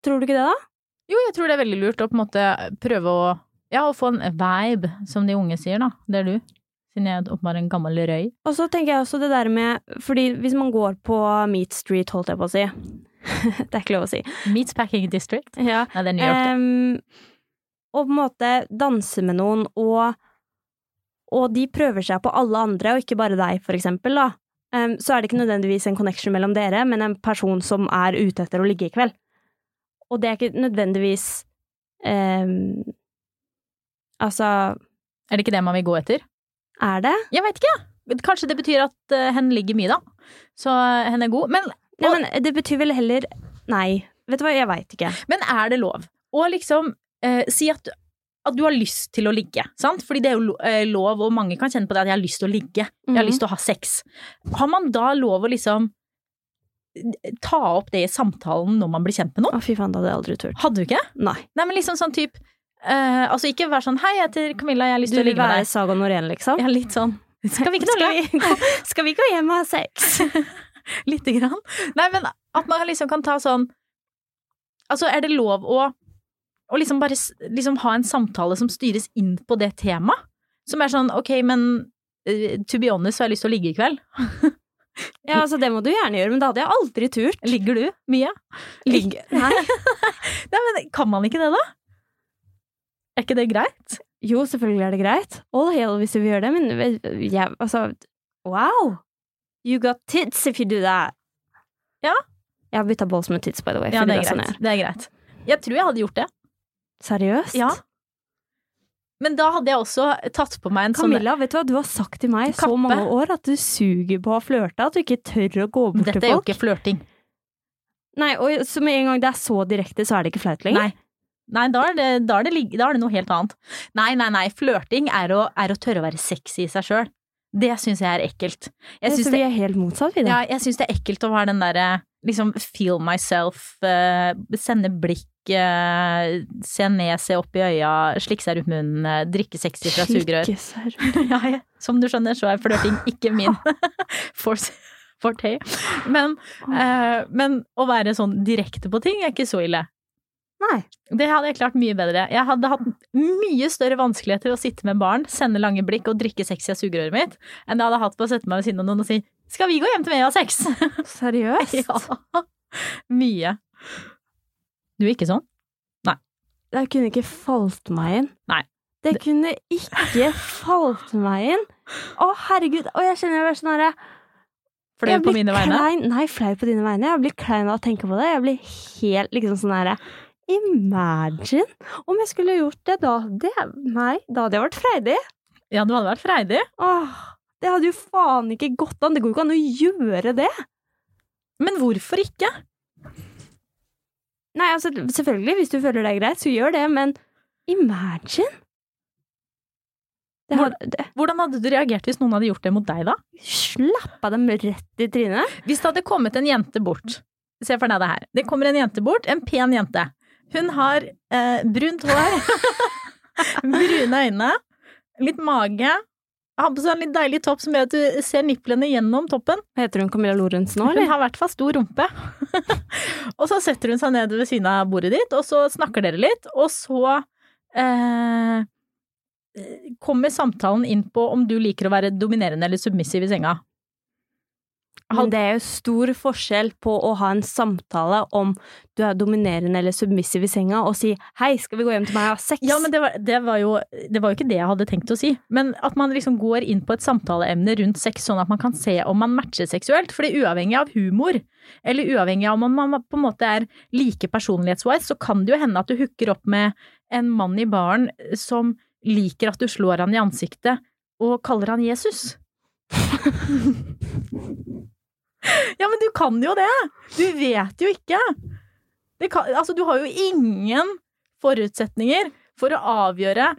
tror du ikke det, da? Jo, jeg tror det er veldig lurt å på en måte prøve å ja, å få en vibe, som de unge sier, da. Det er du. Siden jeg er åpenbart en gammel røy. Og så tenker jeg også det der med Fordi hvis man går på Meat Street, holdt jeg på å si [laughs] Det er ikke lov å si. Meatpacking District. Ja, Nei, det er New York, det. Um, og på en måte danse med noen, og, og de prøver seg på alle andre, og ikke bare deg, for eksempel, da. um, så er det ikke nødvendigvis en connection mellom dere, men en person som er ute etter å ligge i kveld. Og det er ikke nødvendigvis um, Altså, Er det ikke det man vil gå etter? er det? Jeg vet ikke. Kanskje det betyr at uh, hen ligger mye, da. Så uh, hen er god. Men, Nei, men det betyr vel heller Nei, vet du hva, jeg veit ikke. men er det lov å liksom uh, si at at du har lyst til å ligge, sant? Fordi det er jo eh, lov, og mange kan kjenne på det at jeg har lyst til å ligge. Jeg har Mhm. lyst til å ha sex. Har man da lov å liksom eh, ta opp det i samtalen når man blir kjent med noen? Å, fy faen, det hadde jeg aldri turt. Hadde du ikke? Nei. Nei, men liksom sånn type Altså ikke være sånn hei, jeg heter Camilla, jeg har lyst til å ligge med deg'. Du vil være. Saga Norén, liksom? Ja, litt sånn. [laughs] Skal vi ikke Skal vi, [laughs] skal vi gå hjem og ha sex? [laughs] Lite grann. Nei, men at man liksom kan ta sånn Altså, er det lov å, å liksom bare liksom ha en samtale som styres inn på det temaet? Som er sånn, ok, men eh, to be honest, så har jeg lyst til å ligge i kveld. [laughs] Ja, altså det må du gjerne gjøre, men det hadde jeg aldri turt. Ligger du mye? Ligger [laughs] Nei. [laughs] Nei, men kan man ikke det, da? Er ikke det greit? Jo, selvfølgelig er det greit. All hail hvis du vil gjøre det, men jeg, altså Wow! You got tits if you do that. Ja. Jeg har bytta balls med tits, by the way. Ja, det er sånn greit. Det er greit. Jeg tror jeg hadde gjort det. Seriøst? Ja. Men da hadde jeg også tatt på meg en sånn Camilla, vet du hva du har sagt til meg så mange år? At du suger på å flørte, at du ikke tør å gå bort Dette til er jo ikke flørting. Nei, og så med en gang det er så direkte, så er det ikke flaut lenger. Nei. Nei, da er, det, da, er det, da er det noe helt annet. Nei, nei, nei. Flørting er å, er å tørre å være sexy i seg sjøl. Det syns jeg er ekkelt. Jeg Ja, syns så vi er helt motsatt, vi da. ja, jeg syns det er ekkelt å være den derre liksom feel myself, eh, sende blikk, eh, se ned, se opp i øya, slikke seg rundt munnen, eh, drikke sexy fra sugerør. [laughs] ja, ja, som du skjønner, så er flørting ikke min [laughs] forte. Men, eh, men å være sånn direkte på ting er ikke så ille. Nei. Det hadde jeg klart mye bedre. Jeg hadde hatt mye større vanskeligheter å sitte med barn, sende lange blikk og drikke sexy av sugerøret mitt, enn jeg hadde hatt på å sette meg ved siden av noen og si 'skal vi gå hjem til meg og ha sex'? Seriøst? [laughs] ja. Mye. Du er ikke sånn? Nei. Det kunne ikke falt meg inn. Nei. Det kunne ikke falt meg inn. Å, herregud. Å, jeg kjenner jeg blir sånn herre Flau på mine vegne? Klein, nei, flau på dine vegne. Jeg blir klein av å tenke på det. Jeg blir helt liksom sånn herre Imagine om jeg skulle gjort det da. Det, nei, da hadde jeg vært freidig. Ja, du hadde vært freidig. Åh, det hadde jo faen ikke gått an. Det går jo ikke an å gjøre det. Men hvorfor ikke? Nei, altså, selvfølgelig, hvis du føler det er greit, så gjør det, men imagine! Det hadde, det, Hvordan hadde du reagert hvis noen hadde gjort det mot deg, da? slappa dem rett i trynet. Hvis det hadde kommet en jente bort Se for deg det her. Det kommer en jente bort, en pen jente. Hun har eh, brunt hår, [laughs] brune øyne, litt mage. Har på seg en litt deilig topp som gjør at du ser nipplene gjennom toppen. Heter hun Camilla Lorentzen nå, eller? Hun har i hvert fall stor rumpe. [laughs] og så setter hun seg ned ved siden av bordet ditt, og så snakker dere litt, og så eh, kommer samtalen inn på om du liker å være dominerende eller submissiv i senga. Men det er jo stor forskjell på å ha en samtale om du er dominerende eller submissiv i senga, og si 'hei, skal vi gå hjem til meg og ha sex'? Ja, men det var, det, var jo, det var jo ikke det jeg hadde tenkt å si. Men at man liksom går inn på et samtaleemne rundt sex, sånn at man kan se om man matcher seksuelt. Fordi uavhengig av humor, eller uavhengig av om man på en måte er like personlighetswise, så kan det jo hende at du hooker opp med en mann i baren som liker at du slår han i ansiktet og kaller han Jesus. [laughs] [laughs] ja, men du kan jo det! Du vet jo ikke. Det kan, altså, du har jo ingen forutsetninger for å avgjøre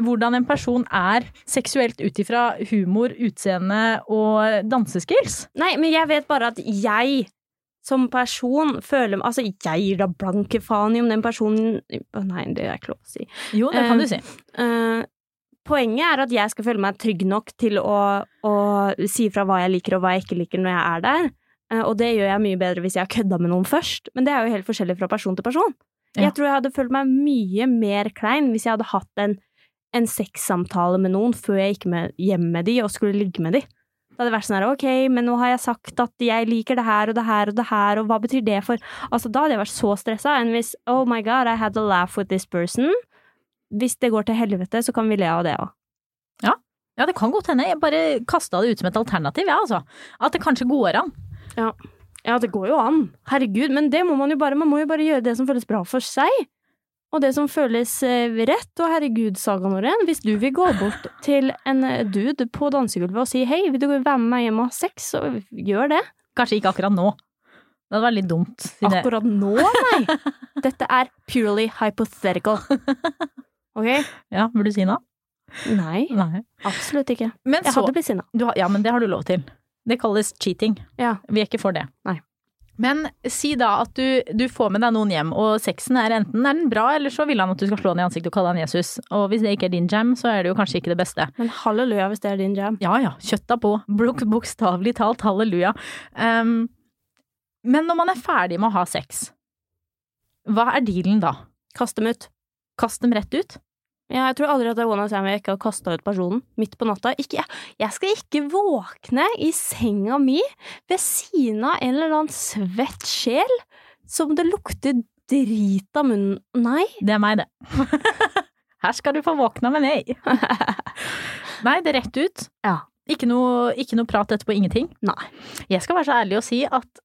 hvordan en person er seksuelt ut ifra humor, utseende og danseskills. Nei, men jeg vet bare at jeg som person føler Altså, jeg gir da blanke faen i om den personen Nei, det er ikke lov å si. Jo, det kan uh, du si. Eh, poenget er at jeg skal føle meg trygg nok til å, å si fra hva jeg liker og hva jeg ikke liker når jeg er der. Eh, og det gjør jeg mye bedre hvis jeg har kødda med noen først, men det er jo helt forskjellig fra person til person. Ja. Jeg tror jeg hadde følt meg mye mer klein hvis jeg hadde hatt en, en sexsamtale med noen før jeg gikk med, hjem med de og skulle ligge med de. Det hadde vært sånn her, ok, men nå har jeg sagt at jeg liker det her og det her og det her, og hva betyr det for Altså, da hadde jeg vært så stressa enn hvis oh my god, I had a laugh with this person. Hvis det går til helvete, så kan vi le av det òg. Ja, det kan godt hende. Jeg bare kasta det ut som et alternativ, jeg, ja, altså. At det kanskje går an. Ja, det går jo an. Herregud, men det må man jo bare Man må jo bare gjøre det som føles bra for seg. Og det som føles eh, rett. Og herregud, Saga Norén, hvis du vil gå bort [laughs] til en eh, dude på dansegulvet og si hei, vil du være med meg hjem og ha sex, så gjør det. Kanskje ikke akkurat nå. Det hadde vært litt dumt. Akkurat nå, nei! [laughs] Dette er purely hypothetical. [laughs] Ok? Ja, vil du si noe? Nei, Nei. absolutt ikke. Men Jeg så hadde blitt sinna. Ja, men det har du lov til. Det kalles cheating. Ja. Vi er ikke for det. Nei. Men si da at du, du får med deg noen hjem, og sexen er enten er den bra, eller så vil han at du skal slå han i ansiktet og kalle han Jesus. Og hvis det ikke er din jam, så er det jo kanskje ikke det beste. Men halleluja hvis det er din jam. Ja ja, kjøtta på. Bok- Bokstavelig talt, halleluja. Um, men når man er ferdig med å ha sex, hva er dealen da? Kaste dem ut. Kast dem rett ut? Ja, jeg tror aldri at det er one night stand hvor jeg ikke har kasta ut personen midt på natta. Ikke, jeg, skal ikke våkne i senga mi ved siden av en eller annen svett sjel som det lukter drit av munnen Nei. Det er meg, det. [laughs] Her skal du få våkna med meg. [laughs] Nei, det er rett ut. Ja. Ikke noe, ikke noe prat etterpå, ingenting. Nei. Jeg skal være så ærlig å si at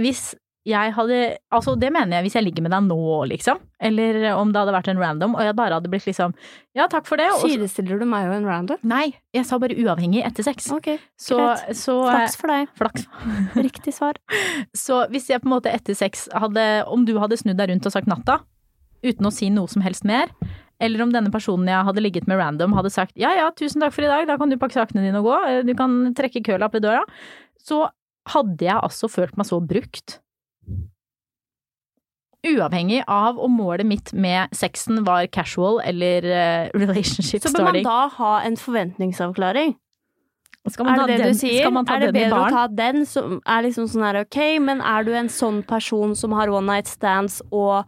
hvis jeg hadde Altså, det mener jeg hvis jeg ligger med deg nå, liksom. Eller om det hadde vært en random, og jeg bare hadde blitt liksom Ja, takk for det. og Sidestiller du meg og en random? Nei, jeg sa bare uavhengig etter sex. Ok, Så, så flaks for deg. Flaks. [laughs] Riktig svar. [laughs] Så hvis jeg på en måte etter sex hadde Om du hadde snudd deg rundt og sagt natta, uten å si noe som helst mer, eller om denne personen jeg hadde ligget med random hadde sagt ja ja, tusen takk for i dag, da kan du pakke sakene dine og gå, eh, du kan trekke kølapp ved døra, så hadde jeg altså følt meg så brukt. Uavhengig av om målet mitt med sexen var casual eller eh, relationship Så bør man da ha en forventningsavklaring? Er det det den, du sier? Skal man ta er det bedre å ta den som er liksom sånn her ok, men er du en sånn person som har one night stands og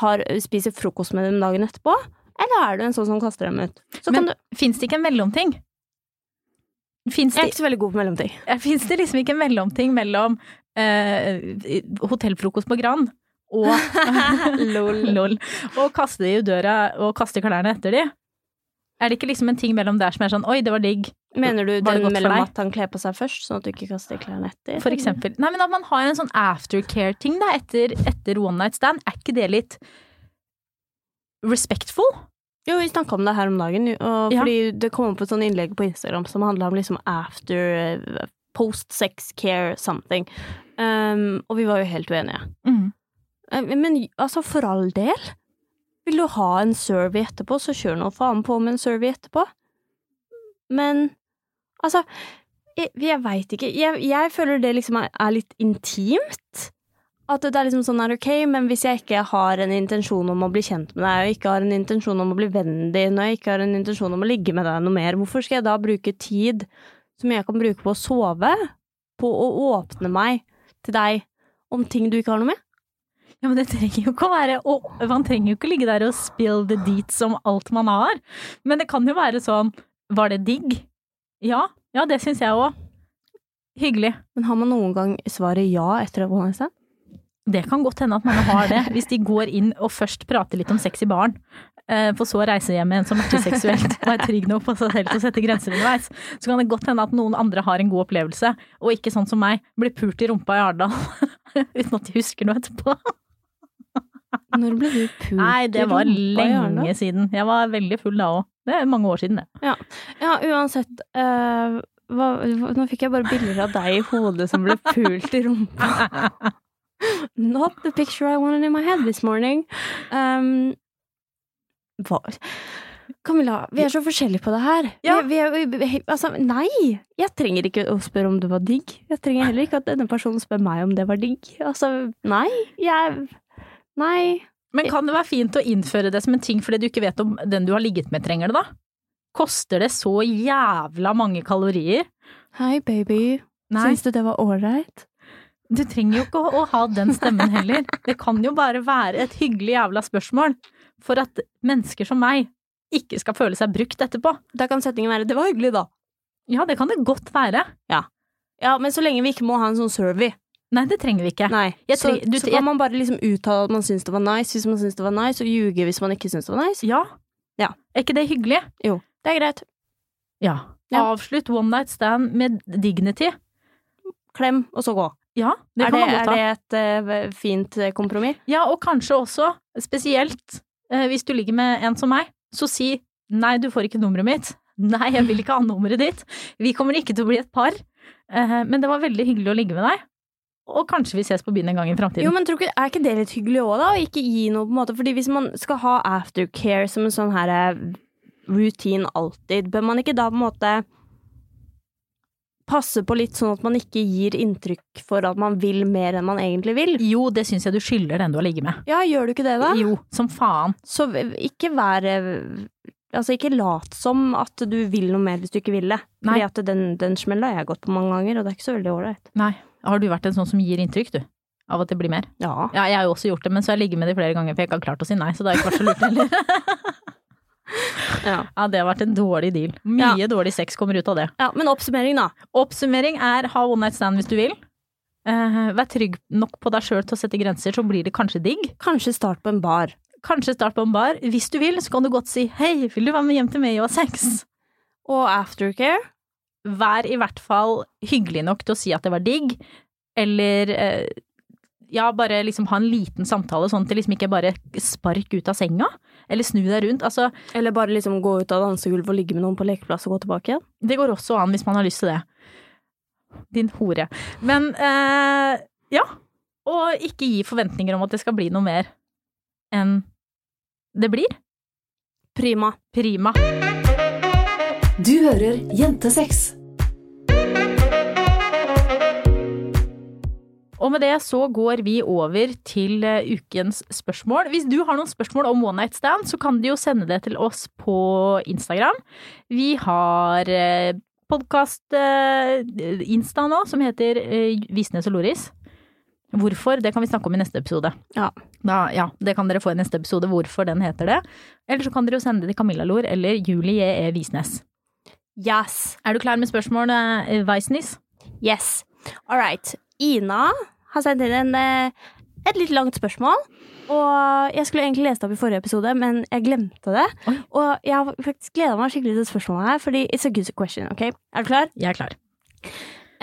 har, spiser frokost med dem dagen etterpå? Eller er du en sånn som kaster dem ut? Så Men du fins det ikke en mellomting? Fins Jeg er ikke så veldig god på mellomting. finnes det liksom ikke en mellomting mellom eh, hotellfrokost på Grand og Lol. [laughs] [laughs] Lol. Og kaste de i døra og kaste klærne etter de? Er det ikke liksom en ting mellom der som er sånn oi, det var digg, Mener du det den mellom at han kler på seg først, sånn at du ikke kaster klærne etter? for eksempel? Nei, men at man har en sånn aftercare-ting da, etter, etter one night stand, er ikke det litt respectful? Jo, vi snakka om det her om dagen, og Ja. fordi det kom opp et sånt innlegg på Instagram som handla om liksom after eh, post sex care something. Um, og vi var jo helt uenige. Mm. Eh, Men altså, for all del. Vil du ha en survey etterpå, så kjør nå faen på med en survey etterpå. Men altså, jeg, jeg veit ikke. Jeg, jeg føler det liksom er, er litt intimt. At det er liksom sånn her, ok, men hvis jeg ikke har en intensjon om å bli kjent med deg, og ikke har en intensjon om å bli vennen din, og jeg ikke har en intensjon om å ligge med deg noe mer, hvorfor skal jeg da bruke tid som jeg kan bruke på å sove, på å åpne meg til deg om ting du ikke har noe med? Ja, men det trenger jo ikke å være og Man trenger jo ikke ligge der og spill the deets om alt man har. Men det kan jo være sånn Var det digg? Ja. Ja, det syns jeg òg. Hyggelig. Men har man noen gang svaret ja etter å ha stand? Det kan godt hende at mange har det, hvis de går inn og først prater litt om sex i baren, eh, for så å reise hjem med en som er seksuelt og er trygg nok på seg selv til å sette grenser underveis. Så kan det godt hende at noen andre har en god opplevelse, og ikke sånn som meg, blir pult i rumpa i Arendal [laughs] uten at de husker noe etterpå. Når ble du pult Nei, det i var Nei, det var lenge siden. Jeg var veldig full da òg. Det er mange år siden, det. Ja, uansett. eh, hva, hva, nå fikk jeg bare bilder av deg i hodet som ble pult i rumpa. [laughs] Not the picture I wanted in my head this morning. Um, hva Camilla, vi er så forskjellige på det her. Ja. Vi, vi, vi, altså, nei! Jeg trenger ikke å spørre om det var digg. Jeg trenger heller ikke at denne personen spør meg om det var digg. Altså, nei. Jeg Nei. Men kan det være fint å innføre det som en ting fordi du ikke vet om den du har ligget med trenger det, da? Koster det så jævla mange kalorier? Hei, baby. Nei, Syns du det var ålreit? Du trenger jo ikke å, å ha den stemmen heller. Det kan jo bare være et hyggelig jævla spørsmål for at mennesker som meg ikke skal føle seg brukt etterpå. Da kan setningen være 'det var hyggelig', da. Ja, det kan det godt være. Ja, men så lenge vi ikke må ha en sånn survey. Nei, det trenger vi ikke. Jeg så, du- så jeg- kan man bare liksom uttale at man syns det var nice hvis man syns det var nice, og ljuge hvis man ikke syns det var nice. Ja. Ja. Er ikke det hyggelig? Jo, det er greit. Ja. Ja. Avslutt one night stand med dignity. Klem, og så gå. Ja, det er, kan det, man godt ha. er det et uh, fint eh, kompromiss? Ja, og kanskje også, spesielt uh, hvis du ligger med en som meg, så si nei, du får ikke nummeret mitt. [laughs] Nei, jeg vil ikke ha nummeret ditt. Vi kommer ikke til å bli et par. Uh, men det var veldig hyggelig å ligge med deg. og kanskje vi ses på byen en gang i framtiden. Jo, men tror ikke, Er ikke det litt hyggelig òg, da? Å ikke gi noe, på en måte? Fordi hvis man skal ha aftercare som en sånn her routine alltid, bør man ikke da på en måte passe på litt sånn at man ikke gir inntrykk for at man vil mer enn man egentlig vil? Jo, det syns jeg du skylder den du har ligget med. Ja, gjør du ikke det, da? Jo, som faen. Så ikke vær Altså, ikke lat som at du vil noe mer hvis du ikke vil det. Nei. Fordi at den, den smella har jeg gått på mange ganger, og det er ikke så veldig ålreit. Nei. Har du vært en sånn som gir inntrykk, du? Av at det blir mer? Ja. Ja, jeg har jo også gjort det, men så har jeg ligget med det flere ganger, for jeg ikke har klart å si nei, så det har ikke vært så lurt heller. [laughs] ja. ja, det har vært en dårlig deal. Mye dårlig sex kommer ut av det. Ja, men oppsummering, da. Oppsummering er ha one night stand hvis du vil. Uh, vær trygg nok på deg sjøl til å sette grenser, så blir det kanskje digg. Kanskje start på en bar. Kanskje start på en bar. Hvis du vil, så kan du godt si hei, vil du være med hjem til meg og ha sex? Og aftercare. Vær i hvert fall hyggelig nok til å si at det var digg, eller eh, ja, bare liksom ha en liten samtale, sånn at det liksom ikke bare spark ut av senga, eller snu deg rundt. Altså, Eller bare liksom gå ut av dansegulvet og ligge med noen på lekeplass og gå tilbake igjen. det går også an hvis man har lyst til det. Din hore. Men eh, ja. Og ikke gi forventninger om at det skal bli noe mer enn det blir. Prima. Prima. Du hører Jentesex. Og med det så går vi over til eh, ukens spørsmål. Hvis du har noen spørsmål om one night stand, så kan du jo sende det til oss på Instagram. Vi har eh, podkast eh, Insta nå som heter Visnes og Loris. Hvorfor? Det kan vi snakke om i neste episode. Ja. Da, ja, det kan dere få i neste episode, hvorfor den heter det. Eller så kan dere jo sende det til Camilla Lor eller Julie E. Visnes. Yes. Er du klar med spørsmål, Visnes? Weisnis? Yes. All right. Ina har sendt inn en, eh, et litt langt spørsmål. Og jeg skulle egentlig lese det opp i forrige episode, men jeg glemte det. Oi. Og jeg har faktisk gleda meg skikkelig til spørsmålet her, fordi it's a good question. ok? Er du klar? Jeg er klar.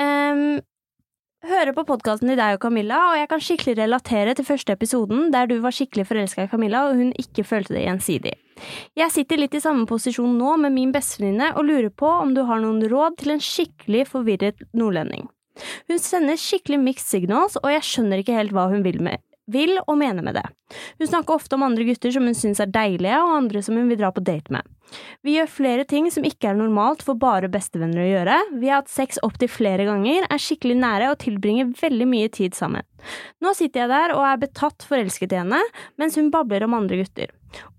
Um, hører på podkasten til deg og Camilla, og jeg kan skikkelig relatere til første episoden der du var skikkelig forelska i Camilla, og hun ikke følte det gjensidig. Jeg sitter litt i samme posisjon nå med min bestevenninne og lurer på om du har noen råd til en skikkelig forvirret nordlending. Hun sender skikkelig mixed signals, og jeg skjønner ikke helt hva hun vil med vil og mener med det. Hun snakker ofte om andre gutter som hun syns er deilige, og andre som hun vil dra på date med. Vi gjør flere ting som ikke er normalt for bare bestevenner å gjøre. Vi har hatt sex opptil flere ganger, er skikkelig nære og tilbringer veldig mye tid sammen. Nå sitter jeg der og er betatt forelsket i henne, mens hun babler om andre gutter.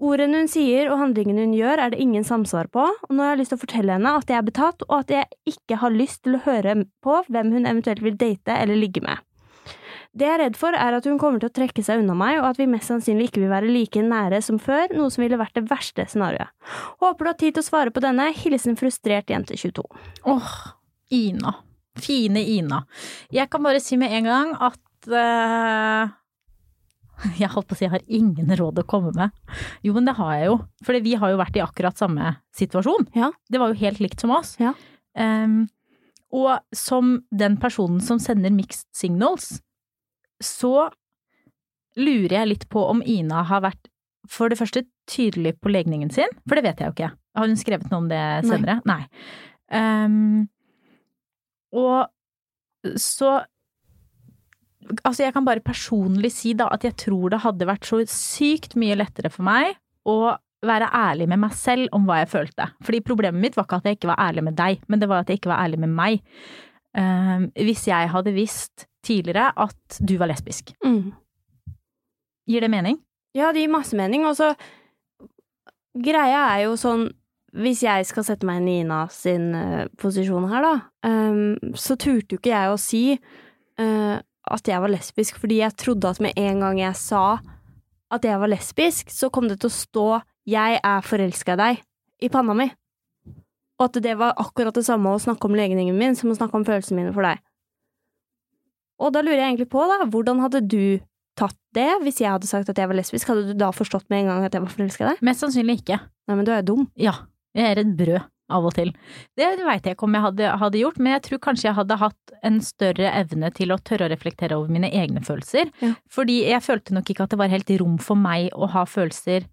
Ordene hun sier og handlingene hun gjør er det ingen samsvar på, og nå har jeg lyst til å fortelle henne at jeg er betatt, og at jeg ikke har lyst til å høre på hvem hun eventuelt vil date eller ligge med. Det jeg er redd for, er at hun kommer til å trekke seg unna meg, og at vi mest sannsynlig ikke vil være like nære som før, noe som ville vært det verste scenarioet. Håper du har tid til å svare på denne. Hilsen frustrert jente 22. Åh, Ina. Fine Ina. Jeg kan bare si med en gang at eh, [laughs] Jeg holdt på å si jeg har ingen råd å komme med. Jo, men det har jeg jo. For vi har jo vært i akkurat samme situasjon. Ja. Det var jo helt likt som oss. Ja. Um, og som den personen som sender mixed signals, så lurer jeg litt på om Ina har vært for det første tydelig på legningen sin, for det vet jeg jo ikke. Har hun skrevet noe om det senere? Nei. Ehm, og så Altså, jeg kan bare personlig si da at jeg tror det hadde vært så sykt mye lettere for meg å være ærlig med meg selv om hva jeg følte. Fordi problemet mitt var ikke at jeg ikke var ærlig med deg, men det var at jeg ikke var ærlig med meg. Ehm, hvis jeg hadde visst tidligere at du var lesbisk. Mm. Gir det mening? Ja, det gir masse mening. Og så Greia er jo sånn Hvis jeg skal sette meg i Ina sin uh, posisjon her, da, um, så turte jo ikke jeg å si eh, at jeg var lesbisk, fordi jeg trodde at med en gang jeg sa at jeg var lesbisk, så kom det til å stå 'jeg er forelska i deg' i panna mi. Og at det var akkurat det samme å snakke om legningen min som å snakke om følelsene mine for deg. Og da lurer jeg egentlig på, da, hvordan hadde du tatt det hvis jeg hadde sagt at jeg var lesbisk? Hadde du da forstått med en gang at jeg var forelska i deg? Mest sannsynlig ikke. Nei, men du er jo dum. Ja, jeg er et brød av og til. Det veit jeg ikke om jeg hadde, hadde gjort, men jeg tror kanskje jeg hadde hatt en større evne til å tørre å reflektere over mine egne følelser. Ja. Fordi jeg følte nok ikke at det var helt rom for meg å ha følelser,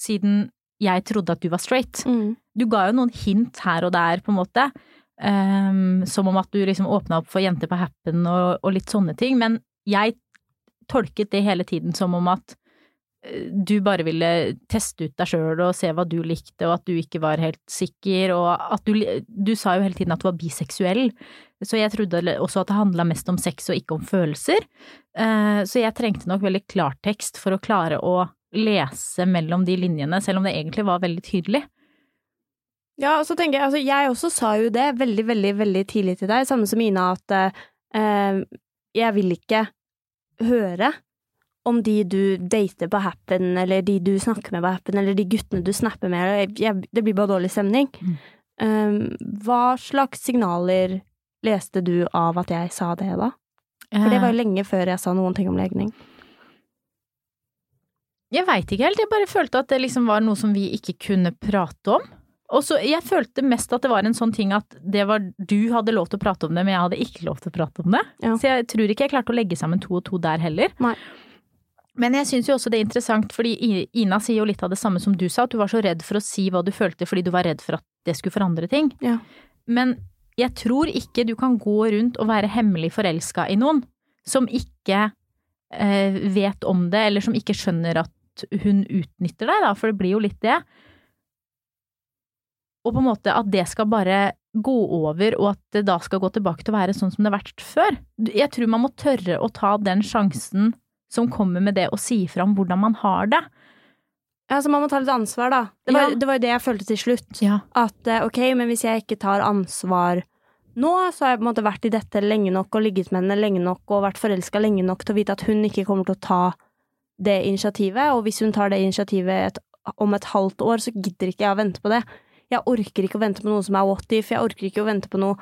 siden jeg trodde at du var straight. Mm. Du ga jo noen hint her og der, på en måte, Um, som om at du liksom åpna opp for jenter på Happen og, og, litt sånne ting. Men jeg tolket det hele tiden som om at du bare ville teste ut deg sjøl og se hva du likte, og at du ikke var helt sikker, og at du Du sa jo hele tiden at du var biseksuell, så jeg trodde også at det handla mest om sex og ikke om følelser. Uh, så jeg trengte nok veldig klartekst for å klare å lese mellom de linjene, selv om det egentlig var veldig tydelig. Ja, og så tenker jeg, altså jeg også sa jo det veldig, veldig, veldig tidlig til deg, samme som Ina, at eh, jeg vil ikke høre om de du dater på Happen, eller de du snakker med på Happen, eller de guttene du snapper med, det blir bare dårlig stemning. Mm. Um, hva slags signaler leste du av at jeg sa det, da? For det var jo eh. lenge før jeg sa noen ting om legning. Jeg veit ikke helt, jeg bare følte at det liksom var noe som vi ikke kunne prate om. Og så Jeg følte mest at det var en sånn ting at det var du hadde lov til å prate om det, men jeg hadde ikke lov til å prate om det. Ja. Så jeg tror ikke jeg klarte å legge sammen to og to der heller. Nei. Men jeg syns jo også det er interessant, fordi Ina sier jo litt av det samme som du sa, at du var så redd for å si hva du følte fordi du var redd for at det skulle forandre ting. Ja. Men jeg tror ikke du kan gå rundt og være hemmelig forelska i noen som ikke eh, vet om det, eller som ikke skjønner at hun utnytter deg, da, for det blir jo litt det og på en måte at det skal bare gå over, og at det da skal gå tilbake til å være sånn som det har vært før. Jeg tror man må tørre å ta den sjansen som kommer med det å si fra om hvordan man har det. Ja, så man må ta litt ansvar, da. Det var, ja. det, jeg følte til slutt. Ja. At eh, ok, men hvis jeg ikke tar ansvar nå, så har jeg på en måte vært i dette lenge nok og ligget med henne lenge nok og vært forelska lenge nok til å vite at hun ikke kommer til å ta det initiativet, og hvis hun tar det initiativet et, om et halvt år, så gidder ikke jeg å vente på det. Jeg orker ikke å vente på noe som er what if, jeg orker ikke å vente på noe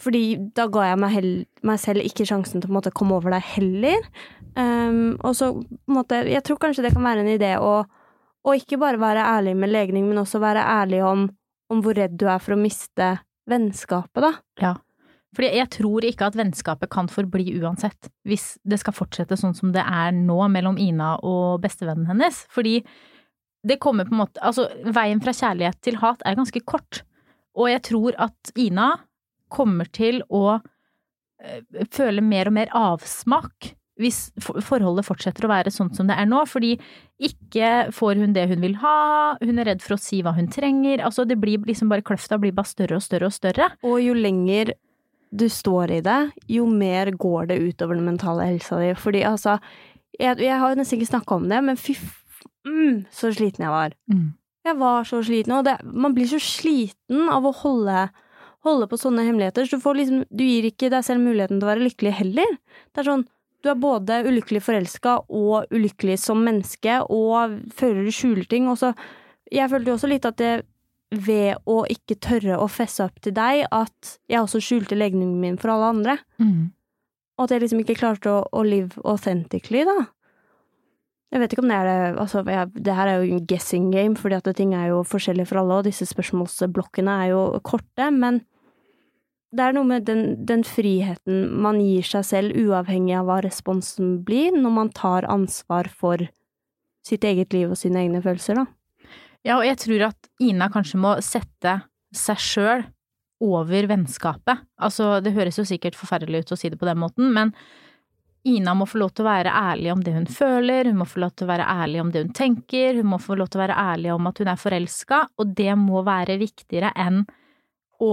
Fordi da ga jeg meg, meg selv ikke sjansen til å måte, komme over deg heller. Um, og så måte Jeg tror kanskje det kan være en idé å, å ikke bare være ærlig med legning, men også være ærlig om, om hvor redd du er for å miste vennskapet, da. Ja. Fordi jeg tror ikke at vennskapet kan forbli uansett, hvis det skal fortsette sånn som det er nå mellom Ina og bestevennen hennes. Fordi det kommer på en måte Altså, veien fra kjærlighet til hat er ganske kort. Og jeg tror at Ina kommer til å eh, føle mer og mer avsmak hvis forholdet fortsetter å være sånn som det er nå, fordi ikke får hun det hun vil ha, hun er redd for å si hva hun trenger, altså det blir liksom bare kløfta blir bare større og større og større. Og jo lenger du står i det, jo mer går det utover den mentale helsa di, fordi altså, jeg, jeg har nesten ikke snakka om det, men fy mm, så sliten jeg var. Mm. Jeg var så sliten, og det, man blir så sliten av å holde, holde på sånne hemmeligheter, så du, liksom, du gir ikke deg selv muligheten til å være lykkelig heller. Det er sånn, du er både ulykkelig forelska og ulykkelig som menneske, og føler du skjuler ting, og så Jeg følte jo også litt at det ved å ikke tørre å fesse opp til deg, at jeg også skjulte legningen min for alle andre. Mm. Og at jeg liksom ikke klarte å, å live authentically, da. Jeg vet ikke om det er det Altså, jeg, det her er jo en guessing game, fordi at ting er jo forskjellige for alle, og disse spørsmålsblokkene er jo korte, men det er noe med den, den, friheten man gir seg selv, uavhengig av hva responsen blir, når man tar ansvar for sitt eget liv og sine egne følelser, da. Ja, og jeg tror at Ina kanskje må sette seg sjøl over vennskapet. Altså, det høres jo sikkert forferdelig ut å si det på den måten, men Ina må få lov til å være ærlig om det hun føler, hun må få lov til å være ærlig om det hun tenker, hun må få lov til å være ærlig om at hun er forelska, og det må være viktigere enn å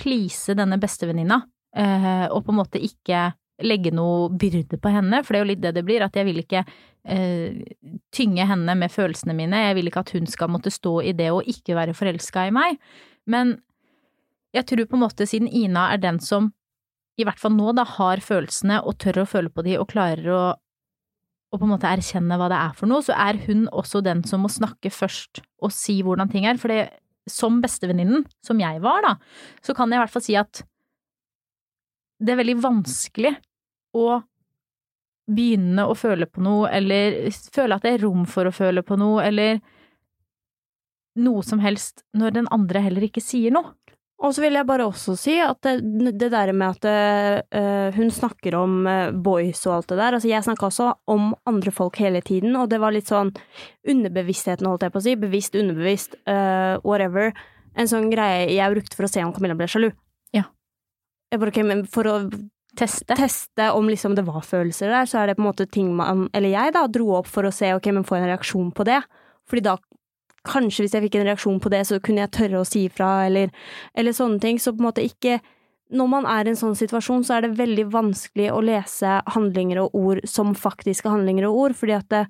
please denne bestevenninna, eh, og på en måte ikke legge noe byrde på henne, for det er jo litt det det blir, at jeg vil ikke eh, tynge henne med følelsene mine, jeg vil ikke at hun skal måtte stå i det og ikke være forelska i meg, men jeg tror på en måte siden Ina er den som i hvert fall nå, da, har følelsene og tør å føle på de og klarer å, å på en måte erkjenne hva det er for noe, så er hun også den som må snakke først og si hvordan ting er. For det, som bestevenninnen, som jeg var, da, så kan jeg i hvert fall si at det er veldig vanskelig å begynne å føle på noe, eller føle at det er rom for å føle på noe, eller noe som helst, når den andre heller ikke sier noe. Og så vil jeg bare også si at det, det der med at uh, hun snakker om uh, boys og alt det der Altså, jeg snakka også om andre folk hele tiden, og det var litt sånn underbevisstheten, holdt jeg på å si. Bevisst, underbevisst, uh, whatever. en sånn greie jeg brukte for å se om Camilla ble sjalu. Ja. Jeg bare, okay, men for å Teste. teste om liksom det var følelser der, så er det på en måte ting man, eller jeg da, dro opp for å se, ok, men få en reaksjon på det. Fordi da, kanskje hvis jeg fikk en reaksjon på det, så kunne jeg tørre å si ifra, eller, eller sånne ting. Så på en måte ikke Når man er i en sånn situasjon, så er det veldig vanskelig å lese handlinger og ord som faktiske handlinger og ord, fordi at det,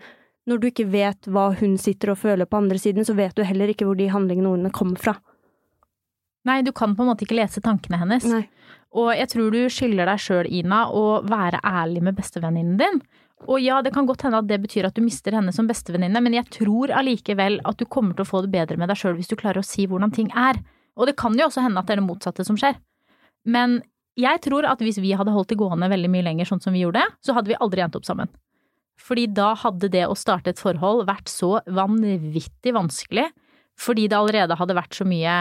når du ikke vet hva hun sitter og føler på andre siden, så vet du heller ikke hvor de handlingene og ordene kommer fra. Nei, du kan på en måte ikke lese tankene hennes. Nei. Og jeg tror du skylder deg sjøl, Ina, å være ærlig med bestevenninnen din. Og ja, det kan godt hende at det betyr at du mister henne som bestevenninne, men jeg tror allikevel at du kommer til å få det bedre med deg sjøl hvis du klarer å si hvordan ting er. Og det kan jo også hende at det er det motsatte som skjer. Men jeg tror at hvis vi hadde holdt det gående veldig mye lenger sånn som vi gjorde, så hadde vi aldri endt opp sammen. Fordi da hadde det å starte et forhold vært så vanvittig vanskelig, fordi det allerede hadde vært så mye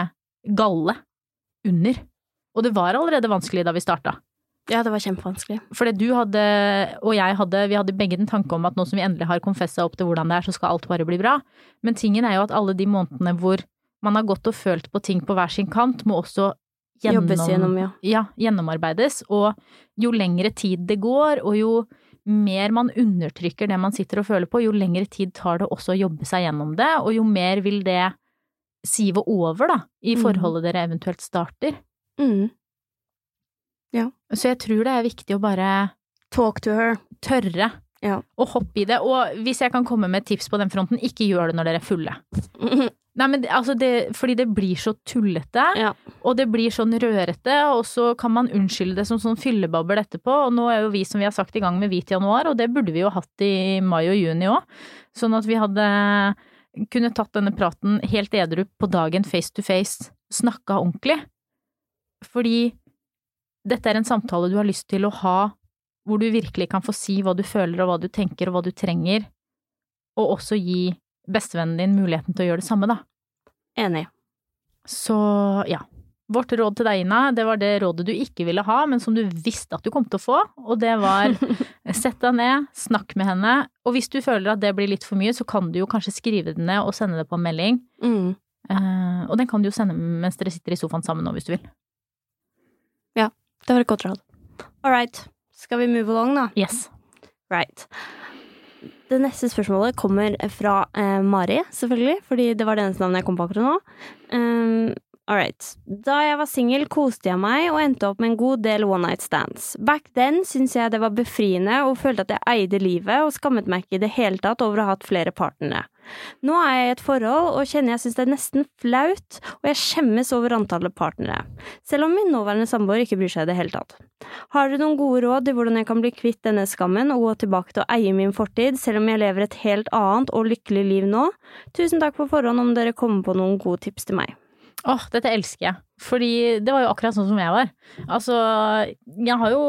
galle under. Og det var allerede vanskelig da vi starta. Ja, det var kjempevanskelig. Fordi du hadde, og jeg hadde, vi hadde begge den tanke om at nå som vi endelig har konfessa opp til hvordan det er, så skal alt bare bli bra. Men tingen er jo at alle de månedene hvor man har gått og følt på ting på hver sin kant, må også gjennom, Jobbes gjennom, ja. ja, gjennomarbeides. Og jo lengre tid det går, og jo mer man undertrykker det man sitter og føler på, jo lengre tid tar det også å jobbe seg gjennom det, og jo mer vil det sive over, da, i Mm. forholdet dere eventuelt starter. Mm. Så jeg tror det er viktig å bare Talk to her. tørre Ja. Og hoppe i det. Og hvis jeg kan komme med et tips på den fronten, ikke gjør det når dere er fulle. [laughs] Nei, men altså det, fordi det blir så tullete, Ja. og det blir sånn rørete, og så kan man unnskylde det som sånn fyllebabbel etterpå. Og nå er jo vi, som vi har sagt, i gang med Hvit januar, og det burde vi jo hatt i mai og juni òg. Sånn at vi hadde kunne tatt denne praten helt edru på dagen face to face, snakka ordentlig. Fordi dette er en samtale du har lyst til å ha hvor du virkelig kan få si hva du føler og hva du tenker og hva du trenger, og også gi bestevennen din muligheten til å gjøre det samme, da. Enig. Så ja. Vårt råd til deg, Ina, det var det rådet du ikke ville ha, men som du visste at du kom til å få, og det var [laughs] sett deg ned, snakk med henne, og hvis du føler at det blir litt for mye, så kan du jo kanskje skrive det ned og sende det på en melding, Mm. Uh, og den kan du jo sende mens dere sitter i sofaen sammen nå, hvis du vil. Det var et godt råd. All right. Skal vi move along, da? Yes. Right. Det neste spørsmålet kommer fra eh, Mari, selvfølgelig, fordi det var det eneste navnet jeg kom på akkurat nå. Um, all right. Da jeg var singel, koste jeg meg og endte opp med en god del one night stands. Back then syntes jeg det var befriende og følte at jeg eide livet og skammet meg ikke i det hele tatt over å ha hatt flere partnere. Nå er jeg i et forhold og kjenner jeg syns det er nesten flaut, og jeg skjemmes over antallet partnere, selv om min nåværende samboer ikke bryr seg i det hele tatt. Har du noen gode råd til hvordan jeg kan bli kvitt denne skammen og gå tilbake til å eie min fortid, selv om jeg lever et helt annet og lykkelig liv nå? Tusen takk på forhånd om dere kommer på noen gode tips til meg. Åh, dette elsker jeg. Fordi det var jo akkurat sånn som jeg var. Altså, jeg har jo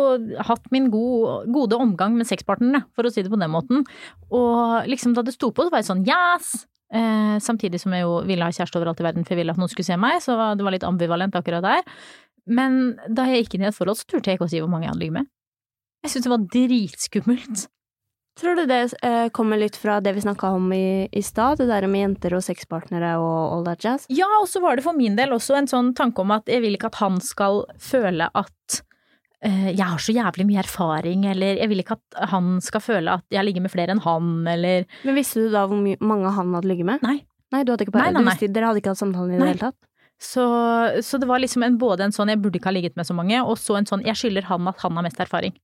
hatt min gode, gode omgang med sexpartnerne, for å si det på den måten. Og liksom da det sto på, så var jeg sånn yes! Eh, samtidig som jeg jo ville ha kjæreste overalt i verden, for jeg ville at noen skulle se meg, så det var litt ambivalent akkurat der. Men da jeg gikk inn i et forhold, så turte jeg ikke å si hvor mange jeg hadde ligget med. Jeg syntes det var dritskummelt. Tror du det eh, kommer litt fra det vi snakka om i, i stad, det der med jenter og sexpartnere og all that jazz? Ja, og så var det for min del også en sånn tanke om at jeg vil ikke at han skal føle at eh, jeg har så jævlig mye erfaring, eller jeg vil ikke at han skal føle at jeg ligger med flere enn han, eller Men visste du da hvor mange han hadde ligget med? Nei. Nei, du hadde ikke Nei, nei, du nei. visste, Dere hadde ikke hatt samtalen i det Nei. hele tatt? så, så det var liksom en, både en sånn jeg burde ikke ha ligget med så mange, og så en sånn jeg skylder han at han har mest erfaring.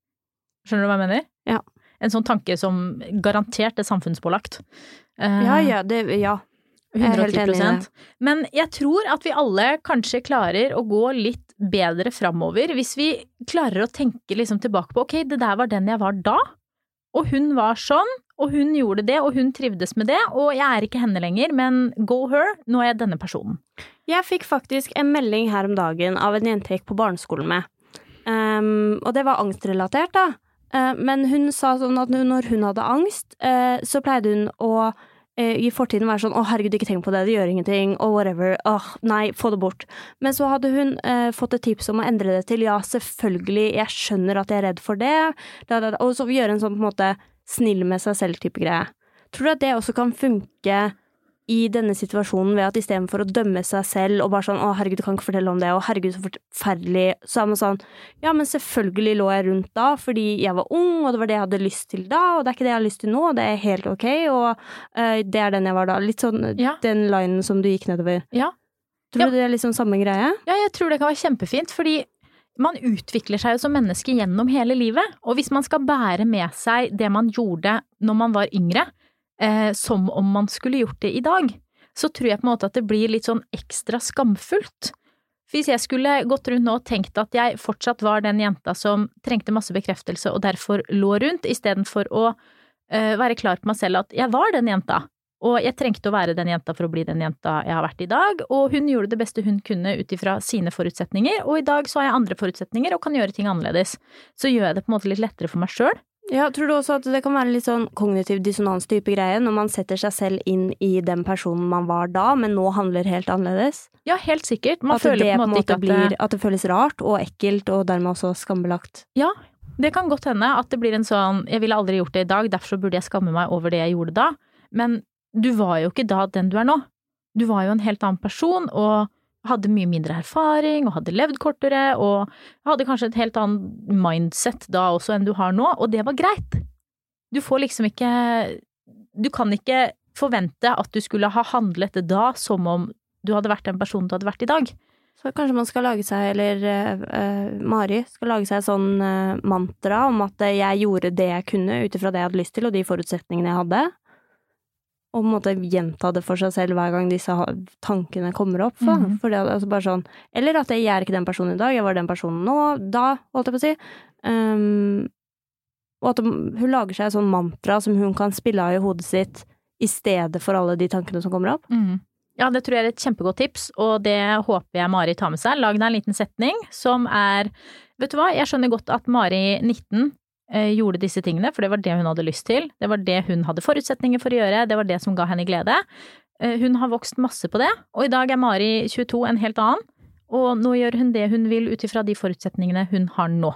Skjønner du hva jeg mener? Ja. En sånn tanke som garantert er samfunnspålagt. Eh, Ja, ja, det, ja. Jeg er helt enig i 110 det. Men jeg tror at vi alle kanskje klarer å gå litt bedre framover hvis vi klarer å tenke liksom tilbake på ok, det der var den jeg var da, og hun var sånn, og hun gjorde det, og hun trivdes med det, og jeg er ikke henne lenger, men go her, nå er jeg denne personen. Jeg fikk faktisk en melding her om dagen av en jente jeg gikk på barneskolen med. um, og det var angstrelatert, da. Eh, men hun sa sånn at når hun hadde angst, eh, så pleide hun å eh, i fortiden være sånn 'Å, herregud, ikke tenk på det, det gjør ingenting', og whatever. Åh, nei, få det bort. Men så hadde hun eh, fått et tips om å endre det til 'ja, selvfølgelig, jeg skjønner at jeg er redd for det', og så gjøre en sånn på en måte snill med seg selv-type greie. Tror du at det også kan funke i denne situasjonen ved at istedenfor å dømme seg selv og bare sånn 'Å, herregud, du kan ikke fortelle om det', og 'herregud, så forferdelig', så er man sånn 'Ja, men selvfølgelig lå jeg rundt da, fordi jeg var ung, og det var det jeg hadde lyst til da, og det er ikke det jeg har lyst til nå, og det er helt ok, og uh, det er den jeg var da'. Litt sånn ja. den linen som du gikk nedover. Ja. Tror Ja. du det er liksom samme greie? Ja, jeg tror det kan være kjempefint, fordi man utvikler seg jo som menneske gjennom hele livet. Og hvis man skal bære med seg det man gjorde når man var yngre, eh, som om man skulle gjort det i dag, så tror jeg på en måte at det blir litt sånn ekstra skamfullt. Hvis jeg skulle gått rundt nå og tenkt at jeg fortsatt var den jenta som trengte masse bekreftelse og derfor lå rundt, istedenfor å eh, være klar på meg selv at jeg var den jenta, og jeg trengte å være den jenta for å bli den jenta jeg har vært i dag, og hun gjorde det beste hun kunne ut ifra sine forutsetninger, og i dag så har jeg andre forutsetninger og kan gjøre ting annerledes. Så gjør jeg det på en måte litt lettere for meg sjøl. Ja, tror du også at det kan være litt sånn kognitiv dissonans-type greie, når man setter seg selv inn i den personen man var da, men nå handler helt annerledes? Ja, helt sikkert. Man at føler det på en måte ikke at blir At det føles rart og ekkelt, og dermed også skambelagt. Ja, det kan godt hende at det blir en sånn jeg ville aldri gjort det i dag, derfor burde jeg skamme meg over det jeg gjorde da. Men du var jo ikke da den du er nå. Du var jo en helt annen person og hadde mye mindre erfaring og hadde levd kortere og hadde kanskje et helt annet mindset da også enn du har nå, og det var greit. Du får liksom ikke Du kan ikke forvente at du skulle ha handlet det da som om du hadde vært den personen du hadde vært i dag. Så kanskje man skal lage seg, eller eh, Mari skal lage seg sånn uh, mantra om at jeg gjorde det jeg kunne ut ifra det jeg hadde lyst til, og de forutsetningene jeg hadde. Og på en måte gjenta det for seg selv hver gang disse tankene kommer opp. For, Mhm. for det, altså bare sånn, eller at jeg er ikke den personen i dag, jeg var den personen nå, da, holdt jeg på å si. Um, og at hun lager seg et sånn mantra som hun kan spille av i hodet sitt i stedet for alle de tankene som kommer opp. Ja, det tror jeg er et kjempegodt tips, og det håper jeg Mari tar med seg. Lag deg en liten setning som er Vet du hva, jeg skjønner godt at Mari 19 eh, gjorde disse tingene, for det var det hun hadde lyst til. Det var det hun hadde forutsetninger for å gjøre, det var det som ga henne glede. Eh, hun har vokst masse på det, og i dag er Mari 22 en helt annen. Og nå gjør hun det hun vil ut ifra de forutsetningene hun har nå.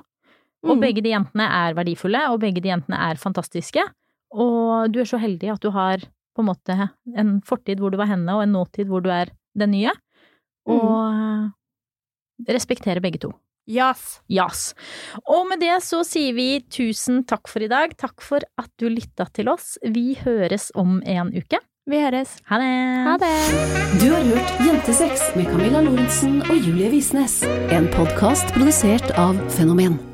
Og Mm. begge de jentene er verdifulle, og begge de jentene er fantastiske. Og du er så heldig at du har på en måte en fortid hvor du var henne, og en nåtid hvor du er den nye. Og mm. respektere begge to. Yes! yes. Og med det så sier vi tusen takk for i dag. Takk for at du lytta til oss. Vi høres om en uke. Vi høres. Ha det! Ha det! Du har hørt Jentesex med Camilla Lorentzen og Julie Visnes. En podkast produsert av Fenomen.